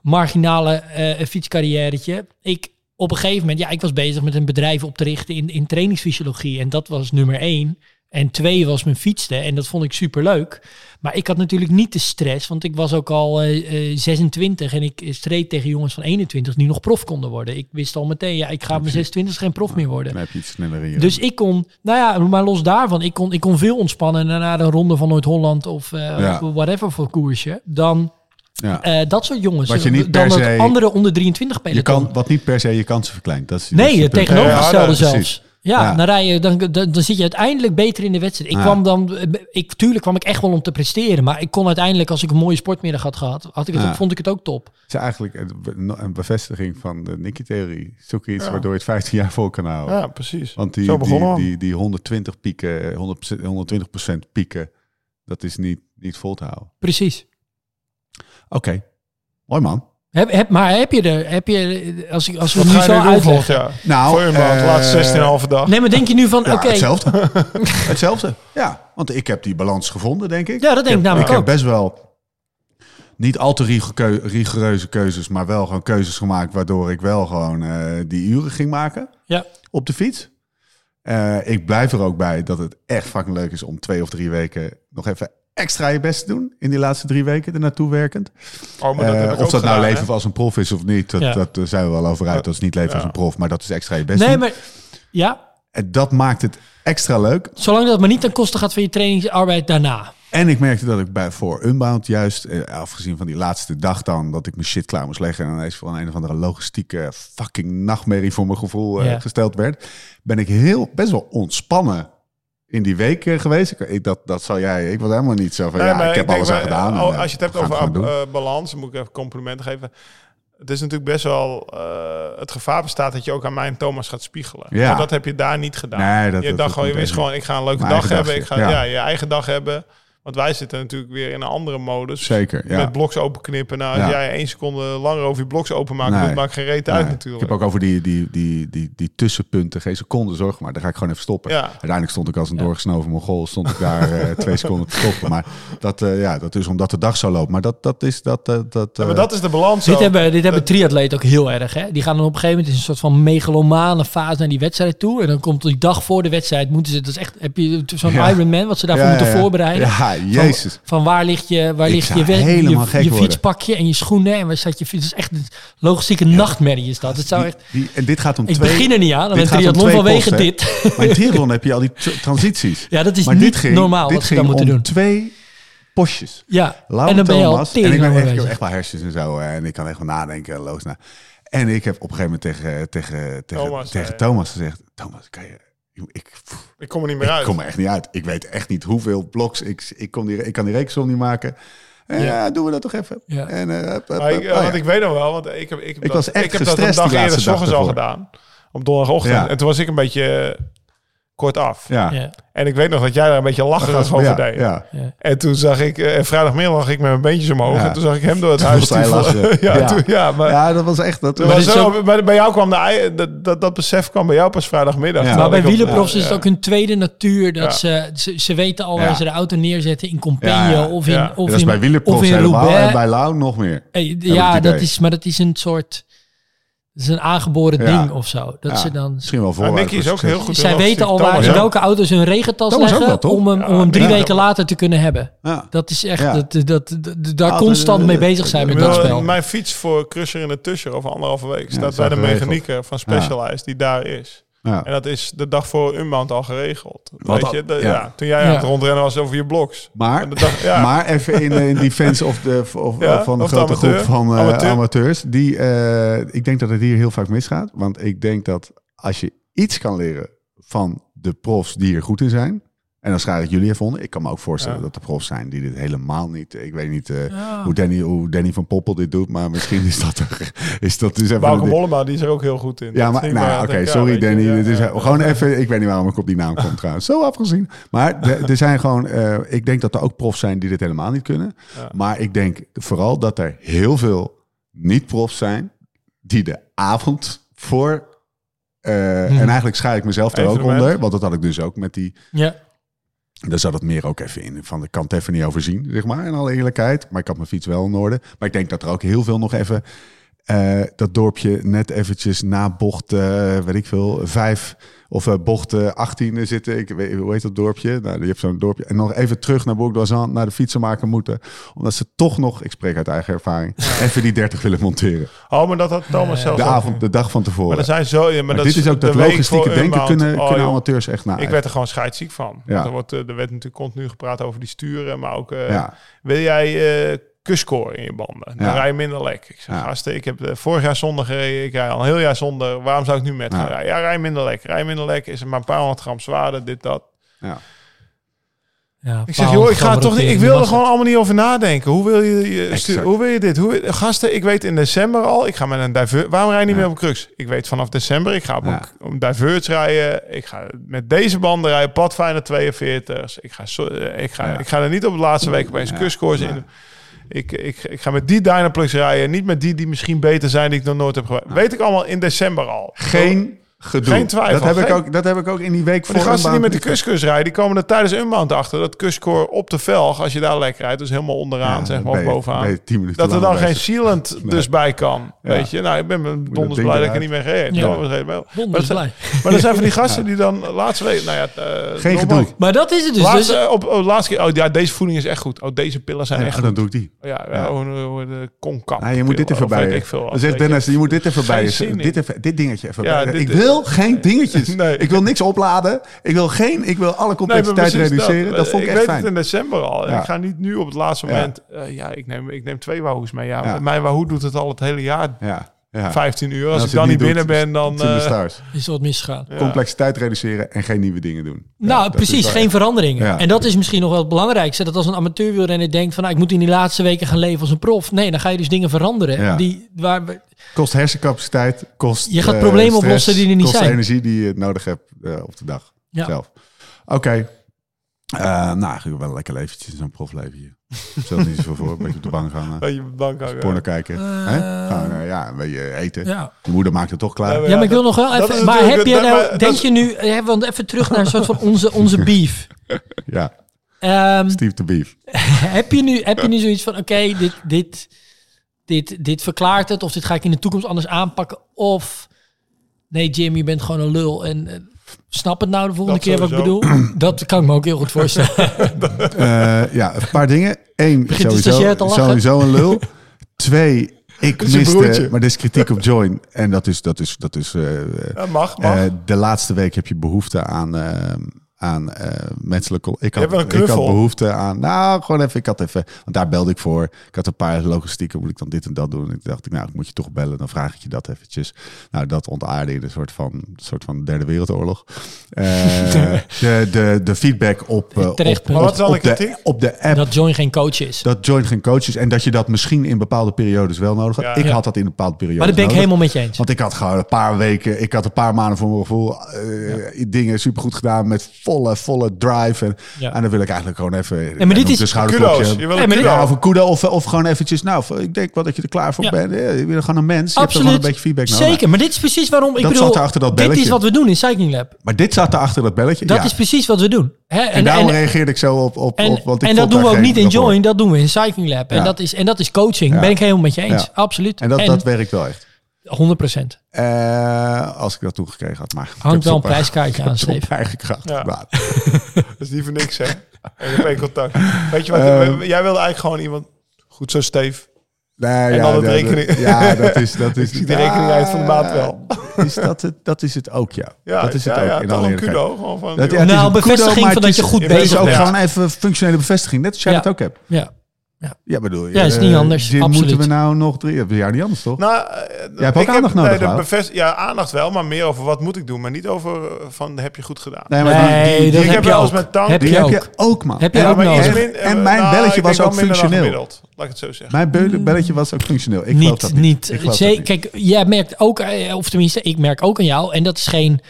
marginale eh fietscarrièretje, ik op een gegeven moment, ja, ik was bezig met een bedrijf op te richten in, in trainingsfysiologie. En dat was nummer één. En twee was mijn fietsen. En dat vond ik super leuk. Maar ik had natuurlijk niet de stress, want ik was ook al eh, eh, 26 en ik streed tegen jongens van 21 die nog prof konden worden. Ik wist al meteen, ja, ik ga op mijn 26 geen prof meer worden. Dan heb je iets sneller in je. Dus ik kon, nou ja, maar los daarvan, ik kon, ik kon veel ontspannen na een ronde van Noord-Holland of, eh, Ja. of whatever voor koersje. Dan ja. eh, dat soort jongens. Wat je niet dan se- andere onder 23 je peloton. kan, wat niet per se je kansen verkleint. Dat is, dat is Nee, je het tegenovergestelde Ja, ja, zelfs. Ja, Ja. Dan, rij je, dan, dan, dan zit je uiteindelijk beter in de wedstrijd. Ik Ja. kwam dan, ik, tuurlijk kwam ik echt wel om te presteren. Maar ik kon uiteindelijk, als ik een mooie sportmiddag had gehad, had ik het Ja. ook, vond ik het ook top. Het is eigenlijk een- bevestiging van de Nicky-theorie. Zoek iets Ja. waardoor je het 15 jaar vol kan houden. Ja, precies. Want die, die, die, die 120 pieken, 100%, 120% pieken, dat is niet, niet vol te houden. Precies. Oké, mooi man. Heb, heb, maar heb je er, heb je, als, ik, als we Wat nu zo uitleggen. jaar? Nou, Voor maand, eh, laatste 16,5 dag. Nee, maar denk je nu van, Ja, oké, hetzelfde. [laughs] hetzelfde. Ja, want ik heb die balans gevonden, denk ik. Ja, dat denk ik namelijk Ik ook. heb best wel niet al te rigou- rigoureuze keuzes, maar wel gewoon keuzes gemaakt waardoor ik wel gewoon eh, die uren ging maken ja, op de fiets. Eh, ik blijf er ook bij dat het echt fucking leuk is om twee of drie weken nog even extra je best doen in die laatste drie weken er naartoe werkend. Oh, maar dat Eh, of dat nou leven hè? als een prof is of niet, dat, Ja. dat zijn we wel over uit. Dat is niet leven als een prof, maar dat is extra je best Nee, doen. maar ja, En dat maakt het extra leuk. zolang dat maar niet ten koste gaat van je trainingsarbeid daarna. En ik merkte dat ik bij voor Unbound juist, eh, afgezien van die laatste dag dan, dat ik mijn shit klaar moest leggen en ineens voor een of andere logistieke fucking nachtmerrie voor mijn gevoel eh, Ja. gesteld werd, ben ik heel best wel ontspannen in die week eh, geweest. Ik, dat, dat zou jij, ik was helemaal niet zo van, Nee, ja, ik heb alles aan gedaan. en, al- eh, als je het hebt over eh, balans, moet ik even complimenten geven. Het is natuurlijk best wel... het gevaar bestaat dat je ook aan mij en Thomas gaat spiegelen. Ja. Maar dat heb je daar niet gedaan. Nee, dat- je dat- dacht dat gewoon, je wist gewoon, ik ga een leuke dag hebben. Ik ga ja. ja. je eigen dag hebben. Want wij zitten natuurlijk weer in een andere modus. Zeker, ja. Met bloks openknippen. Nou, als Ja. jij één seconde langer over je bloks openmaakt, Nee. dat maakt geen reet uit natuurlijk. Ik heb ook over die, die, die, die, die tussenpunten, geen seconde zorg, maar daar ga ik gewoon even stoppen. Ja. Uiteindelijk stond ik als een doorgesnoven mongool, stond ik daar eh, [laughs] twee seconden te stoppen. Maar dat, eh, ja, dat is omdat de dag zo loopt. Maar dat, dat is dat... eh, dat Ja, maar dat is de balans. Dit ook. hebben, dit hebben triatleten ook heel erg. Hè? Die gaan dan op een gegeven moment in een soort van megalomane fase naar die wedstrijd toe. En dan komt die dag voor de wedstrijd, moeten ze, dat is echt, heb je zo'n Ja. Ironman, wat ze daarvoor ja, moeten ja, ja. voorbereiden. Ja, jezus. Van, van waar ligt je, waar Ik ligt je, weg- je, je worden. fietspakje en je schoenen en waar staat je fiets. Het is echt een logistieke nachtmerrie is dat. Het zou echt, Die, en dit gaat om ik twee... begin er niet aan, gaat om triathlon twee vanwege posten, hè. dit. [laughs] Maar in triathlon heb je al die tra- transities. Ja, dat is maar niet dit ging, normaal dit wat ging dan moeten doen. twee postjes. Ja, Laura en dan ben je al Thomas, en ik, ben echt, ik heb echt wel hersens en zo. hè, En ik kan echt wel nadenken, loos na. En ik heb op een gegeven moment tegen, tegen, tegen, Thomas, tegen eh, Thomas gezegd... Thomas, kan je... Ik, pff, Ik kom er niet meer ik uit. kom er echt niet uit. Ik weet echt niet hoeveel bloks. Ik, ik, kom die, ik kan die niet maken. En ja, doen we dat toch even. Ja. En, eh, hup, hup, Maar ik, eh, Oh, want ik weet nog wel, want ik heb, ik heb, Ik dat, was echt ik heb dat een dag eerder, s ochtends al gedaan. Op donderdagochtend. Ja. En toen was ik een beetje kort af. Ja. Ja, En ik weet nog dat jij daar een beetje lacherig over ja, deed. ja. ja. En toen zag ik, eh, en vrijdagmiddag lag ik met mijn beentjes omhoog. Ja. En toen zag ik hem door het Toen huis lachen. [laughs] ja, Ja. Toen, ja, maar... ja, dat was echt... Dat, Maar zo- ook- maar bij jou kwam de, ei- dat, dat, dat besef kwam bij jou pas vrijdagmiddag. Maar bij wielerprofs ja, is het ook hun tweede natuur. Dat Ja. ze, ze, ze weten al Ja. waar ze de auto neerzetten in ja. of in, Ja. of dat is in, bij wielerprofs of in helemaal. Roubaix. En bij Lau nog meer. Ja, dat is, maar dat is een soort... Is een aangeboren Ja. ding of zo. Dat Ja, ze dan... Misschien wel voor. Nicky is ook heel goed. in Zij weten al waar ook. welke auto ze hun regentas Thomas leggen om hem, Ja, om hem drie ja. weken later te kunnen hebben. Ja. Dat is echt, Ja. dat, dat, dat, dat- daar constant mee bezig zijn met dat spel. Mijn fiets voor Crusher in de Tusser over anderhalve week staat bij de mechanieker van Specialized die daar is. Ja. En dat is de dag voor Unbound al geregeld. Wat Weet al- je, de- ja. ja. toen jij Ja. aan het rondrennen was over je bloks. Maar, dag- maar even in, eh, in defense of de, of, Ja, van de of de grote amateur. groep van eh, Amateur. amateurs. Die, eh, ik denk dat het hier heel vaak misgaat. Want ik denk dat als je iets kan leren van de profs die hier goed in zijn. En dan schaar ik jullie even onder. Ik kan me ook voorstellen Ja. dat er profs zijn die dit helemaal niet... Ik weet niet eh, Ja. hoe, Danny, hoe Danny van Poppel dit doet. Maar misschien is dat, er, is dat dus even... Bauke een- Mollema, die is er ook heel goed in. Ja, maar nou, oké, sorry je, Danny. Dit is ja. gewoon even, ik weet niet waarom ik op die naam kom trouwens. Zo afgezien. Maar er er zijn gewoon, eh, ik denk dat er ook profs zijn die dit helemaal niet kunnen. Ja. Maar ik denk vooral dat er heel veel niet-profs zijn die de avond voor. eh, En eigenlijk schaar ik mezelf er ook onder. Want dat had ik dus ook met die. Ja. Daar zat het meer ook even in. Van de kant even niet overzien, zeg maar. In alle eerlijkheid. Maar ik had mijn fiets wel in orde. Maar ik denk dat er ook heel veel nog even. Eh, dat dorpje net eventjes na bocht, eh, weet ik veel, vijf of eh, bocht eh, 18 zitten. Ik weet, hoe heet dat dorpje? Nou, je hebt zo'n dorpje. En nog even terug naar Bourg d'Oisans, naar de fietsenmaker moeten. Omdat ze toch nog, ik spreek uit eigen ervaring, even die 30 willen monteren. Oh, maar dat had Thomas zelf De ook. avond, de dag van Maar tevoren. er zijn zo... Ja, maar, Maar dat dit is ook de dat logistieke denken Unbound. kunnen, Oh, kunnen amateurs echt na. Ik werd er gewoon scheidsziek van. Ja. Er, wordt, er werd natuurlijk continu gepraat over die sturen. Maar ook, Ja. wil jij kuscore in je banden? Dan Ja. rij je minder lek. Ik zeg, Ja. gasten, ik heb eh, vorig jaar zonder gereden. Ik rij al een heel jaar zonder. Waarom zou ik nu met Ja. gaan rijden? Ja, rij minder lek. Rij minder lek. Is er maar een paar honderd gram zwaarder, dit, dat. Ja. Ja, Ik zeg, joh, ik ga toch niet. Ik wil er gewoon allemaal niet over nadenken. Hoe wil je, je hoe wil je dit? Hoe, gasten, ik weet in december al. Ik ga met een divert. Waarom rij je niet Ja. meer op een crux? Ik weet vanaf december. Ik ga op Ja. een, diverts rijden. Ik ga met deze banden rijden. Padfijner 42. Ik ga, eh, ik ga, Ja. ik ga er niet op de laatste week opeens Ja. in. Ik, ik, ik ga met die Dynaplex rijden. Niet met die die misschien beter zijn die ik nog nooit heb gewerkt. Weet ik allemaal in december al. Geen gedoe. Geen twijfel, Dat heb, ik ook, dat heb ik ook in die week voor die gasten die een met de kuskus rijden, die komen er tijdens Unbound achter. Dat kuscore op de velg, als je daar lekker rijdt, dus helemaal onderaan, Ja, zeg dan maar, je- bovenaan. dat er dan geen sealant [laughs] dus bij kan. Weet je, nou, ik ben me donders blij dat ik er niet mee gereden. Ja. Ja. Maar, Donders dat blij. zijn- maar er zijn van die [laughs] gasten die dan laatste week, nou ja, uh, Geen gedoe. Maar dat is het dus. Laatste, dus eh, op, op, laatste keer, oh ja, deze voeding is echt goed. Oh, deze pillen zijn Ja, echt dan goed. doe ik die. Ja, ja. Oh, oh, oh, de konkap. Je moet dit even Of weet bij. ik veel wat, Dan zegt. Dennis, je moet dit even bij. Geen je- zin in. Dit, even, dit dingetje even Ja, bij. ik wil geen dingetjes. [laughs] Nee. Ik wil niks opladen. Ik wil geen. Ik wil alle complexiteit reduceren. Dat, vond ik, ik echt weet fijn. het in december al. Ja. Ik ga niet nu op het laatste Ja. moment... eh, ja, ik neem, ik neem twee Wahoos mee. Ja, Ja. Mijn Wahoo doet het al het hele jaar. Ja, ja. 15 uur. Als, als ik dan niet binnen doet, ben, dan... Eh, is er wat misgegaan. ja. Complexiteit reduceren en geen nieuwe dingen doen. Nou, precies, geen echt- veranderingen. Ja. En dat is misschien nog wel het belangrijkste. Dat als een amateurwielrenner denkt van... Nou, ik moet in die laatste weken gaan leven als een prof. Nee, dan ga je dus dingen veranderen. Ja. Die, waar, we- Kost hersencapaciteit, kost Je gaat eh, problemen stress, oplossen die er niet kost zijn. energie die je nodig hebt eh, op de dag Ja. zelf. Oké. Eh, nou, ik wel een lekker leventje in zo'n profleven hier. [laughs] Stel niet zoveel voor, een beetje op de bank gaan, eh, Weet je, bank hangen. porno kijken. Eh, hè? Gaan, eh, ja, een beetje eten. ja. Je moeder maakt het toch klaar. Ja, ja, maar ik wil nog wel even... Maar heb je nou... dat denk je nu... Want even terug naar een soort van onze, onze [laughs] beef. Ja, Ehm, Steve de Beef. [laughs] heb, je nu, heb je nu zoiets van... Oké, dit, dit, dit, dit verklaart het. Of dit ga ik in de toekomst anders aanpakken. Of... Nee, Jim, je bent gewoon een lul. En snap het nou de volgende Dat keer wat ik bedoel? [clears throat] Dat kan ik me ook heel goed voorstellen. [laughs] Eh, ja, een paar dingen. Eén, Begint sowieso, lachen? sowieso een lul. Twee, ik miste, maar dit is kritiek op Join. En dat is, dat is, dat is eh, Ja, mag, mag. eh, de laatste week heb je behoefte aan, eh, aan eh, menselijke... Ik had, een ik behoefte aan... Nou, gewoon even, ik had even... Want daar belde ik voor. Ik had een paar logistieken, moet ik dan dit en dat doen. En ik dacht, nou, ik moet je toch bellen. Dan vraag ik je dat eventjes. Nou, dat ontaarde in een soort van, soort van derde wereldoorlog. Eh, [laughs] de, de, de feedback op, eh, Terecht op. Maar wat de op de app dat Join geen coach is. dat Join geen coach is en dat je dat misschien in bepaalde periodes wel nodig had. Ja. ik Ja. had dat in bepaalde periodes Maar dat ben ik nodig. helemaal met je eens. Want ik had gewoon een paar weken, ik had een paar maanden voor mijn gevoel eh, dingen supergoed gedaan met volle, volle drive. En, Ja. en dan wil ik eigenlijk gewoon even maar dit een is- schouderklopje. Kudo's. Je wil Nee, een maar dit- kudo. Ja, of een kudo of, of gewoon eventjes, nou, ik denk wel dat je er klaar voor Ja. bent. Ja, je bent gewoon een mens, je hebt er Absoluut. gewoon een beetje feedback nodig. Zeker, maar dit is precies waarom ik Dat bedoel. zat dat dit is wat we doen in Cycling Lab. Maar dit zat er achter dat belletje. Dat ja. is precies wat we doen. Hè? en, daarom reageerde ik zo op, op, en, op want ik en dat doen we ook niet in. Join, dat doen we in Cycling Lab. En, dat, is, en dat is coaching. Ben ik helemaal met je eens. Absoluut. En dat, dat werkt wel echt. 100 procent. Eh, als ik dat toegekregen had. Maar Hangt wel een het prijskaartje aan, het Steve. eigen kracht Ja. [laughs] Dat is niet voor niks, hè? Ik heb één contact. Weet je wat? Eh. jij wilde eigenlijk gewoon iemand... Goed zo, Steve. Nee, En ja, dan het dat- rekening- Ja, dat is... Dat [laughs] is Ik zie de rekening uit van de maand wel. Is dat, het, dat is het ook, ja. Ja, dat is het ja, ook, ja, in toch alle kudo. Gewoon van, Dat, joh. ja, het is Nou, bevestiging van het dat je goed het is bezig ook bent. gewoon even functionele bevestiging. Net als jij Ja. dat ook hebt. Ja. Ja, bedoel je. Ja, is niet eh, anders, dit absoluut. Moeten we nou nog drie... Ja, niet anders, toch? Nou, eh, Jij hebt ook ik aandacht nodig, de bevest- ja, aandacht wel, maar meer over wat moet ik doen. Maar niet over eh, van heb je goed gedaan. Nee, maar die- Nee, die, dat ik heb heb je wel eens ook. met Tank- Heb die je heb ook. je ook, man. Heb je En- ook nodig. min- En mijn nou, belletje was ook functioneel. Laat ik het zo zeggen. Mijn be- belletje was ook functioneel. Ik geloof dat niet, niet. niet. Ik geloof Zee- dat niet. Kijk, jij merkt ook, eh, of tenminste, ik merk ook aan jou. En dat is geen,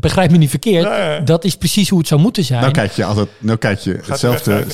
begrijp me niet verkeerd. Nee. Dat is precies hoe het zou moeten zijn. Nou kijk je altijd, nou kijk je hetzelfde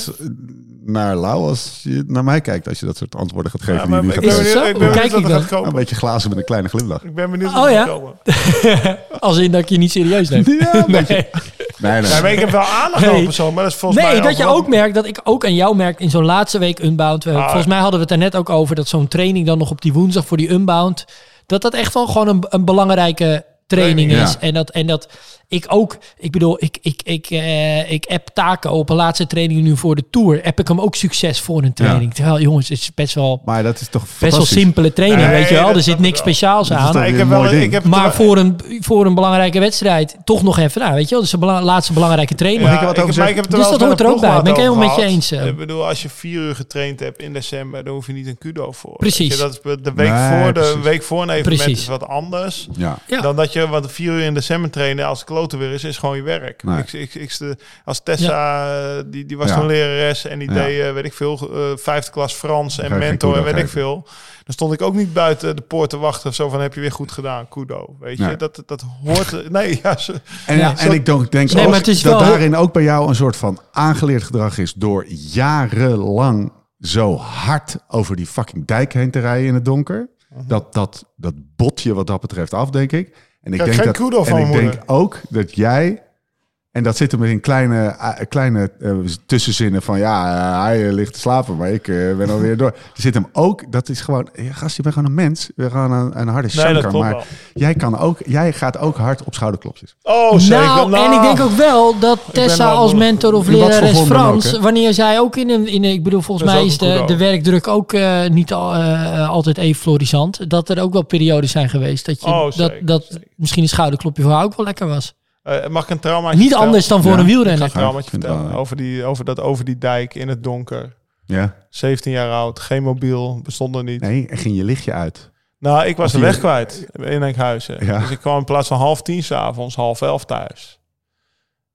naar Lau als je naar mij kijkt als je dat soort antwoorden gaat geven. Ja, die maar ik ben benieuwd, zo? ben benieuwd kijk ik Een beetje glazen met een kleine glimlach. Ik ben benieuwd Oh, wat er ja? gaat komen. [laughs] Als in dat ik je niet serieus neem. Ja, een [laughs] beetje. nee. Nee, nee. Ja, maar ik heb wel aandacht Nee. over persoon, maar dat is volgens mij Nee, dat je ook merkt, dat ik ook aan jou merk in zo'n laatste week Unbound. Ah. volgens mij hadden we het er net ook over dat zo'n training dan nog op die woensdag voor die Unbound. Dat dat echt wel gewoon een, een belangrijke training Training, is. ja. En, dat, en dat ik ook, ik bedoel, ik, ik, ik, eh, ik app taken op een laatste training nu voor de Tour. App ik hem ook succes voor een training. Terwijl, jongens, het is best wel, Maar dat is toch best wel simpele training, Nee, weet je wel. Er zit ik niks speciaals aan. ik heb wel, ik heb Maar voor een, voor een belangrijke wedstrijd toch nog even, nou, weet je wel. Dus de bela- laatste belangrijke training. Ik wat over ik heb het Dus wel dat hoort er ook bij. Ben ik helemaal met je eens, gehad. eh. Ik bedoel, als je vier uur getraind hebt in december, dan hoef je niet een kudo voor. Precies. Dat is de week Nee, voor, de precies. week voor een evenement Precies. is wat anders. Dan dat je wat vier uur in december trainen als het weer is, is gewoon je werk. Nee. Ik, ik, ik, de- als Tessa, eh, die, die was Ja. toen lerares en die Ja. deed, eh, weet ik veel, eh, vijfde klas Frans en mentor en weet ik veel. Dan stond ik ook niet buiten de poort te wachten of zo van heb je weer goed gedaan, kudo. Weet je, dat, dat hoort... Nee, ja, ze, En, Ja. en ik denk, denk Nee, ook maar het is dat wel- daarin ook bij jou een soort van aangeleerd gedrag is door jarenlang zo hard over die fucking dijk heen te rijden in het donker. Mhm. Dat, dat, dat bot je wat dat betreft af, denk ik. En ik denk, dat, en ik denk ook dat jij... En dat zit hem in kleine, eh, kleine eh, tussenzinnen van... Ja, eh, hij ligt te slapen, maar ik ben alweer door. Er zit hem ook... Dat is gewoon... Ja, gast, je bent gewoon een mens. Bent gewoon een, een harde Nee, dat shankar. klopt Maar wel. jij, kan ook, jij gaat ook hard op schouderklopjes. Oh, zeker. Nou, en ik denk ook wel dat Tessa wel als mentor of lerares Frans, ook, wanneer zij ook in een, in een ik bedoel, volgens is mij is de, de werkdruk ook eh, niet al, eh, altijd even florissant. Dat er ook wel periodes zijn geweest dat je Oh, dat, dat zeker. misschien een schouderklopje voor haar ook wel lekker was. Eh, mag ik een traumaatje Niet vertellen? anders dan voor Ja. een Ik ga wielrenner. een vind het vertellen. wel. Over, die, over dat over die dijk in het donker. Ja? 17 jaar oud, geen mobiel, bestond er niet. Nee, en ging je lichtje uit. Nou, ik was de weg kwijt in Enkhuizen. Ja. Dus ik kwam in plaats van half tien s'avonds, half elf thuis.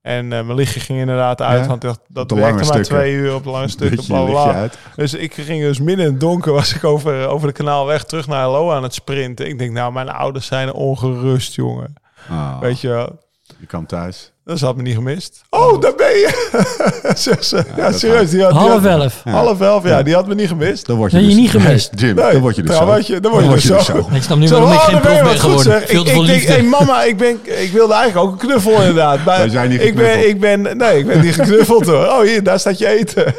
En eh, mijn lichtje ging inderdaad uit, Ja, want dat, dat de werkte maar stukken. twee uur op lange stukken. Bla. Dus ik ging dus midden in het donker, [laughs] was ik over, over de kanaalweg terug naar Hallo aan het sprinten. Ik denk, nou, mijn ouders zijn ongerust, jongen. Ah, Weet je wel. Je kwam thuis. Dat had me niet gemist. Oh, daar ben je! [laughs] Zegt ze. Ja, serieus. Die had, die Half had- elf. Ja. Half elf, ja, die had me niet gemist. Dan word je Nee, dus, je niet gemist. Nee, Jim, Nee, dan word je dus zo. trouwens, dan word je dus zo. Ik snap nu waarom ik oh, geen dan ben je prof ben geworden. Veel Ik, te veel ik denk, liefde. hey mama, ik, ben, ik wilde eigenlijk ook een knuffel inderdaad. Maar Wij zijn niet ik ben, geknuffeld. ik ben, nee, ik ben niet geknuffeld hoor. Oh, hier, daar staat je eten.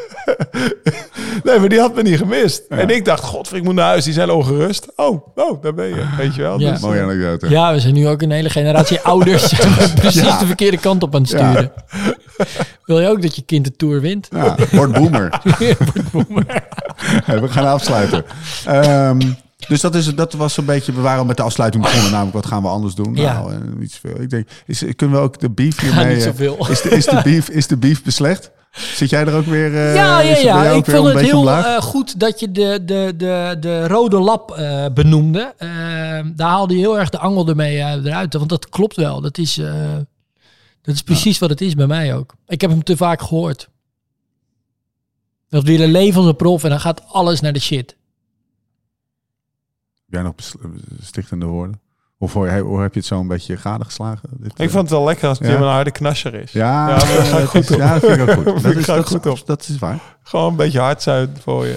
[laughs] nee, maar die had me niet gemist. En ik dacht, god, ik moet naar huis, die zijn ongerust. Oh, oh, daar ben je, weet je wel. Ja. Dus, Mooie anekdote. Ja, we zijn nu ook een hele generatie [laughs] ouders precies de verkeerde kant op aan het sturen. Wil je ook dat je kind de Tour wint? Ja, word boomer. Hey, we gaan afsluiten. Ehm, dus dat, is, dat was een beetje... We waren met de afsluiting begonnen. Namelijk, wat gaan we anders doen? Ja. Nou, eh, niet zoveel. Ik denk, is, kunnen we ook de beef hiermee... niet eh, zoveel. Is de, is, de [laughs] beef, is de beef beslecht? Zit jij er ook weer... eh, ja, ja, ja. Ik vond het heel goed dat je de, de, de, de rode lap benoemde. Eh, daar haalde je heel erg de angel ermee eruit. Want dat klopt wel. Dat is, dat is precies wat het is bij mij ook. Ik heb hem te vaak gehoord. Dat we willen leven als een prof en dan gaat alles naar de shit. Heb jij nog stichtende woorden? Of hoe, hoe heb je het zo een beetje gadegeslagen? Dit, ik eh, vond het wel lekker als Ja. een harde knasser is. Ja, dat goed is- op. ja, dat vind ik ook goed. [laughs] Dat is, dat, goed op. dat is waar. Gewoon een beetje hard zijn voor je.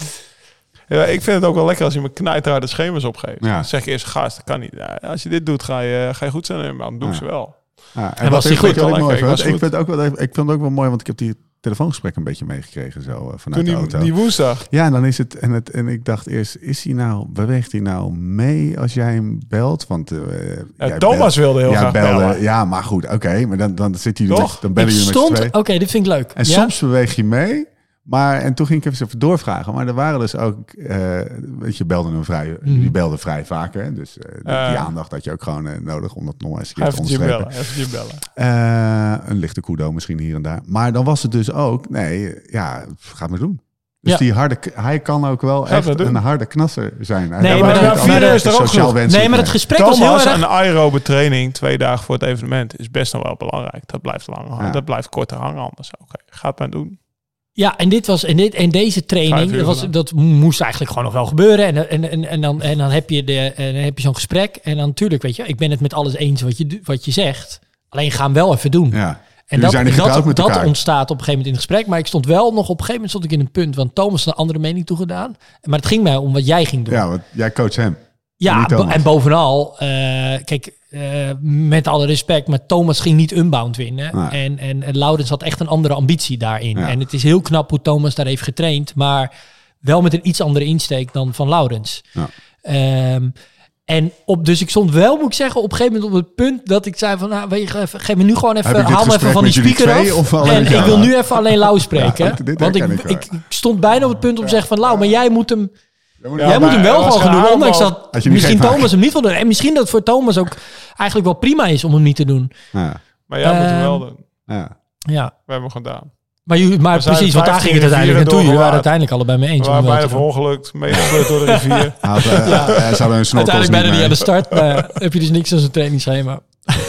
Ja, ik vind het ook wel lekker als je me knijterharde schema's opgeeft. Ja. Dan zeg je eerst, gast, dat kan niet. Ja, als je dit doet, ga je, ga je goed zijn. Maar dan doe ik Ja. ze wel. Ja, En was ik- goed? ik Wel mooi vind, ik ik, was vind het ook wel, ik vind het ook wel mooi, want ik heb die telefoongesprek een beetje meegekregen zo eh, vanuit Toen de auto. die woensdag. Ja, en dan is het en, het en ik dacht eerst, is hij nou, beweegt hij nou mee als jij hem belt? Want eh, Ja, Thomas belt- wilde heel graag bellen. bellen. Ja, maar goed, oké, maar dan, dan zit hij Toch? met, dan bellen Ik jullie met twee. Oké, dit vind ik leuk. En Ja? soms beweeg je mee. Maar, en toen ging ik even doorvragen. Maar er waren dus ook, eh weet je, belde hem vrij, die belde vrij vaker. hè. Dus eh, die Eh. aandacht had je ook gewoon nodig om dat nog eens een keer te onderstrepen. bellen. Even Jim bellen. Eh, een lichte kudo misschien hier en daar. Maar dan was het dus ook, nee, ja, ga maar doen. Dus Ja. die harde, hij kan ook wel echt maar een harde knasser zijn. Hij Nee, maar altijd is er ook genoeg. Nee, maar het gesprek was Thomas, heel erg... een aerobe training twee dagen voor het evenement is best nog wel belangrijk. Dat blijft lang hangen. Ja. Dat blijft korter hangen anders. Oké, ga het maar doen. Ja, en dit was en dit en deze training, dat, was, dat moest eigenlijk gewoon nog wel gebeuren. En, en, en, en dan, en dan heb je, de, en dan heb je zo'n gesprek. En dan natuurlijk, weet je, ik ben het met alles eens wat je, wat je zegt. Alleen ga hem wel even doen. Ja. en Jullie dat, dat, dat elkaar. ontstaat op een gegeven moment in het gesprek. Maar ik stond wel nog op een gegeven moment stond ik in een punt. Want Thomas had een andere mening toegedaan. Maar het ging mij om wat jij ging doen. Ja, want jij coacht hem. Ja, bo- en bovenal, eh, kijk, eh, met alle respect, maar Thomas ging niet unbound winnen. Nee. En, en, had echt een andere ambitie daarin. Ja. En het is heel knap hoe Thomas daar heeft getraind, maar wel met een iets andere insteek dan van Laurens. Ja. Ehm, en op, dus ik stond wel, moet ik zeggen, op een gegeven moment op het punt dat ik zei van, nou, weet je, geef, me nu gewoon even, haal me even van die speaker twee af. en ik wil nu even alleen Lau spreken. Ja, want ik, ik ik stond bijna op het punt om te zeggen van, Lau, maar jij moet hem... Ja, Jij maar moet hem wel gewoon gaan doen, ondanks dat misschien Thomas hem niet wil doen. En misschien dat het voor Thomas ook eigenlijk wel prima is om hem niet te doen. Ja, Maar jij moet het Ehm, wel doen. ja. Ja. We hebben hem gedaan. Maar, jullie- maar zijn precies, want daar ging het 15 uiteindelijk naartoe. Jullie waren uiteindelijk allebei mee eens. We waren hem wel bijna verongelukt. Meegesleurd door de [laughs] rivier. Hij had, eh, hun snorkels Uiteindelijk bijna niet aan de start. Maar [laughs] heb je dus niks aan zijn trainingsschema.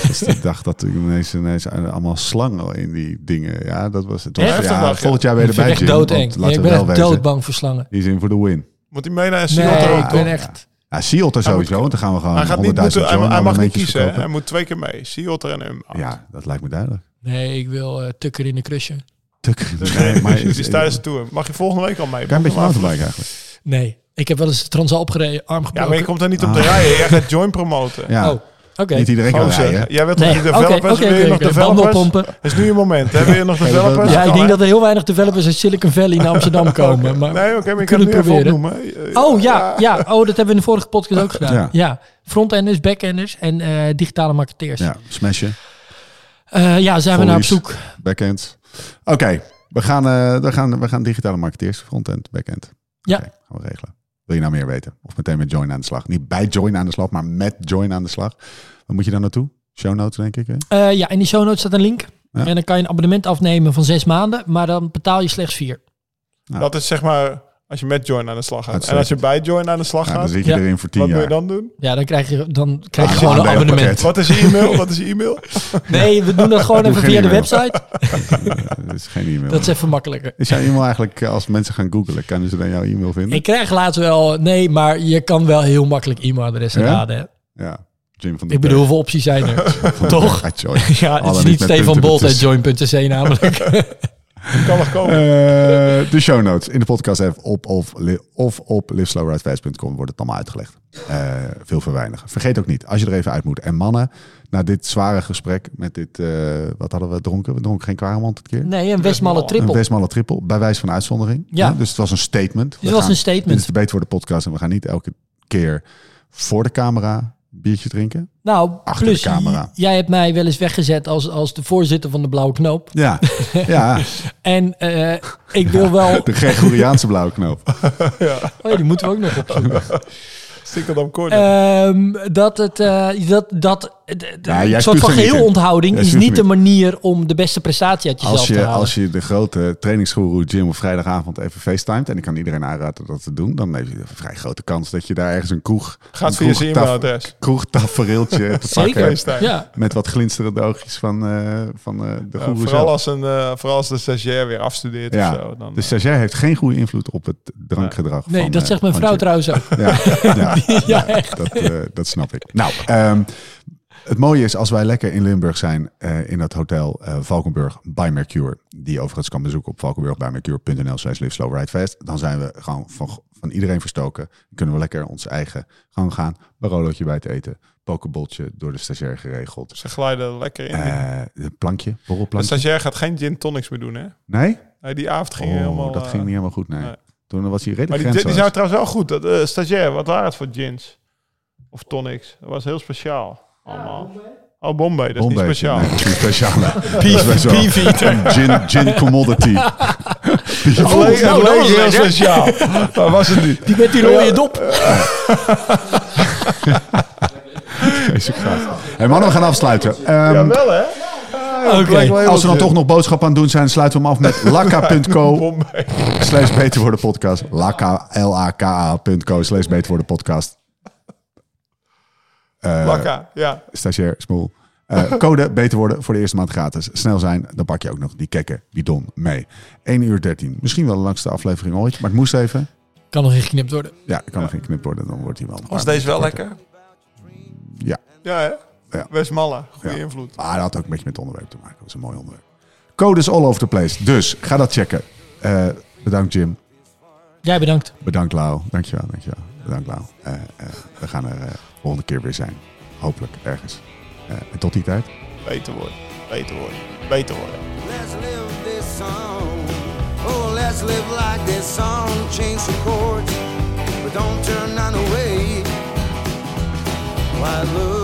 Dus ik dacht dat er ineens, ineens allemaal slangen in die dingen. Ja, dat was het. was- Echt? ja, volgend jaar weer Ik erbij, het echt Jim, doodeng. Ja, ik ben echt doodbang voor slangen. Die is in voor de win. Moet hij mee naar een Nee, Seattle? ik ben ja. echt... Ja, Sea Otter sowieso, want dan gaan we gewoon Hij, gaat niet 100.000 moeten, hij, mag niet kiezen. verkopen. Hij moet twee keer mee. Sea Otter en Um. Ja, dat lijkt me duidelijk. Nee, ik wil eh, tukker in de crusher. Tuk. Nee, maar [laughs] die is tijdens de tour. Mag je volgende week al mee? Kan een beetje mountainbike eigenlijk. Nee, ik heb wel eens de Transalp gereden, arm Ja, gebroken. maar je komt daar niet op de Ah. rijden. Jij gaat join promoten. Ja. Oh, Oké. Niet iedereen kan Gozer, rijden. Jij wilt toch Nee, oké, developers? je oké, nog developers? Is nu je moment. hè? Wil je nog [laughs] developers? Ja, ik denk dat er heel weinig developers uit Silicon Valley naar [laughs] Amsterdam komen. Maar... Nee, oké, maar ik kan kunnen het het nu even proberen. opnoemen. Eh, Oh ja, ja, oh, dat hebben we in de vorige podcast ook gedaan. Ja. Ja, frontenders, backenders en eh, digitale marketeers. Ja, smashen, ja zijn we naar op zoek. backends. Oké, we, gaan, eh, we, gaan, we gaan digitale marketeers, frontend, backend. Ja. Gaan we regelen. Wil je nou meer weten? Of meteen met Join aan de slag? Niet bij Join aan de slag, maar met Join aan de slag. Waar moet je dan naartoe? Show notes, denk ik. Hè? Eh, ja, in die show notes staat een link. Ja. En dan kan je een abonnement afnemen van zes maanden, maar dan betaal je slechts vier. Dat is zeg maar als je met Join aan de slag gaat. Uitstekend. En als je bij Join aan de slag Nou, dan gaat, zit je Ja. erin voor tien wat moet jaar. je dan doen? Ja, dan krijg je, dan krijg je Ah, gewoon een abonnement. Wat is je e-mail? Wat is je e-mail? [laughs] Nee, we doen dat gewoon Doe even geen via de e-mail. website. [laughs] Dat is geen e-mail. Dat is even makkelijker. Is jouw e-mail eigenlijk, eh, als mensen gaan googlen, kunnen ze dan jouw e-mail vinden? Ik krijg laatst wel, nee, maar je kan wel heel makkelijk e-mailadressen Ja? raden. hè. Ja, Jim van de Ik bedoel, hoeveel opties zijn er? Toch? [laughs] Ja, het is niet Stefan Bolt ertussen. join.cc namelijk. [laughs] kan nog komen. Eh, de show notes in de podcast app op, of, of op liveslowridefast.com wordt het allemaal uitgelegd. Eh, veel voor weinig. Vergeet ook niet, als je er even uit moet. En mannen, na dit zware gesprek met dit, eh, wat hadden we dronken? We dronken geen kwaremond het keer. Nee, een Westmalle Een triple. Westmalle triple, bij wijze van uitzondering. Ja. dus het was een statement. Dit was gaan- een statement. Dit is de Beter voor de podcast en we gaan niet elke keer voor de camera biertje drinken. Nou, Achter plus de camera. jij hebt mij wel eens weggezet als, als de voorzitter van de Blauwe Knoop. Ja, [laughs] ja En eh, ik wil wel... de Gregoriaanse blauwe knoop. [laughs] Oh ja, die moeten we ook nog opzoeken. Stikkerdam Corner. Ehm, dat het... eh, dat, dat, de- de- Ja, jij een soort van geheel-onthouding is niet de manier om de beste prestatie uit jezelf Als te halen. als je de grote trainingsgoeroe Jim op vrijdagavond even facetimet... en ik kan iedereen aanraden dat te doen... dan heb je een vrij grote kans dat je daar ergens een kroeg... Gaat een via zijn e-mailadres. kroegtafereeltje [laughs] te pakken... FaceTime. Ja. met wat glinsterende oogjes van, eh, van eh, de Ja, goeroe vooral, zelf. als een, eh, vooral als de stagiair weer afstudeert Ja, of zo. Dan, de stagiair heeft geen goede invloed op het drankgedrag. Nee, van, dat zegt mijn vrouw trouwens ook. Ja, ja, [laughs] Ja, ja, echt. dat, eh, dat snap ik. Nou, ehm, het mooie is als wij lekker in Limburg zijn eh, in dat hotel eh, Valkenburg by Mercure, die je overigens kan bezoeken op valkenburgbymercure.nl slash live slow ride fast, dan zijn we gewoon van, van iedereen verstoken. Dan kunnen we lekker onze eigen gang gaan, barolootje bij te eten, pokeboltje door de stagiair geregeld. Ze glijden lekker in. Eh een plankje, de borrelplankje. stagiair gaat geen gin tonics meer doen, hè? Nee? Nee, die avond ging Oh, helemaal... dat ging niet helemaal goed, nee. nee. Toen was hij Maar redelijk die, die grenzeloos. zijn trouwens wel goed. Dat, stagiair, wat waren het voor gins? Of tonics? Dat was heel speciaal. Allemaal. Oh, Bombay, dat is Bombay. niet speciaal. Nee, dat is niet speciaal. [laughs] Wel- Beefeater. Gin, gin commodity. [laughs] Leek, nou, het dat was heel lekker. speciaal. maar was het niet. Die met die rode dop. [laughs] Gast. Hey mannen, we gaan afsluiten. Ehm, Jawel, hè? Oké. als we dan toch nog boodschap aan het doen zijn, sluiten we hem af met lakka.co Bombay. slash beter worden podcast. Lakka, L-A-K-A.co slash beter worden podcast. Eh, Lakka, ja. Stagiair, smoel. Eh, [laughs] code beter worden voor de eerste maand gratis. Snel zijn, dan pak je ook nog die kekke bidon mee. 1 uur 13. Misschien wel de langste aflevering ooit, maar het moest even. Kan nog ingeknipt worden. Ja, kan nog geen knip worden, dan wordt hij wel. Was deze wel lekker? Ja. Ja, hè? Ja. Westmalle, goede Ja. invloed. Maar dat had ook een beetje met het onderwerp te maken. Dat was een mooi onderwerp. Codes all over the place. Dus ga dat checken. Eh, bedankt Jim. Jij bedankt. Bedankt Lau. Dankjewel, dankjewel. Bedankt Lau. Eh, eh, we gaan er eh, volgende keer weer zijn. Hopelijk ergens. Uh, en tot die tijd. Beter worden, beter worden, beter worden. Let's live this song. Oh, let's live like this song. Change the chords, but don't turn on away. Why love?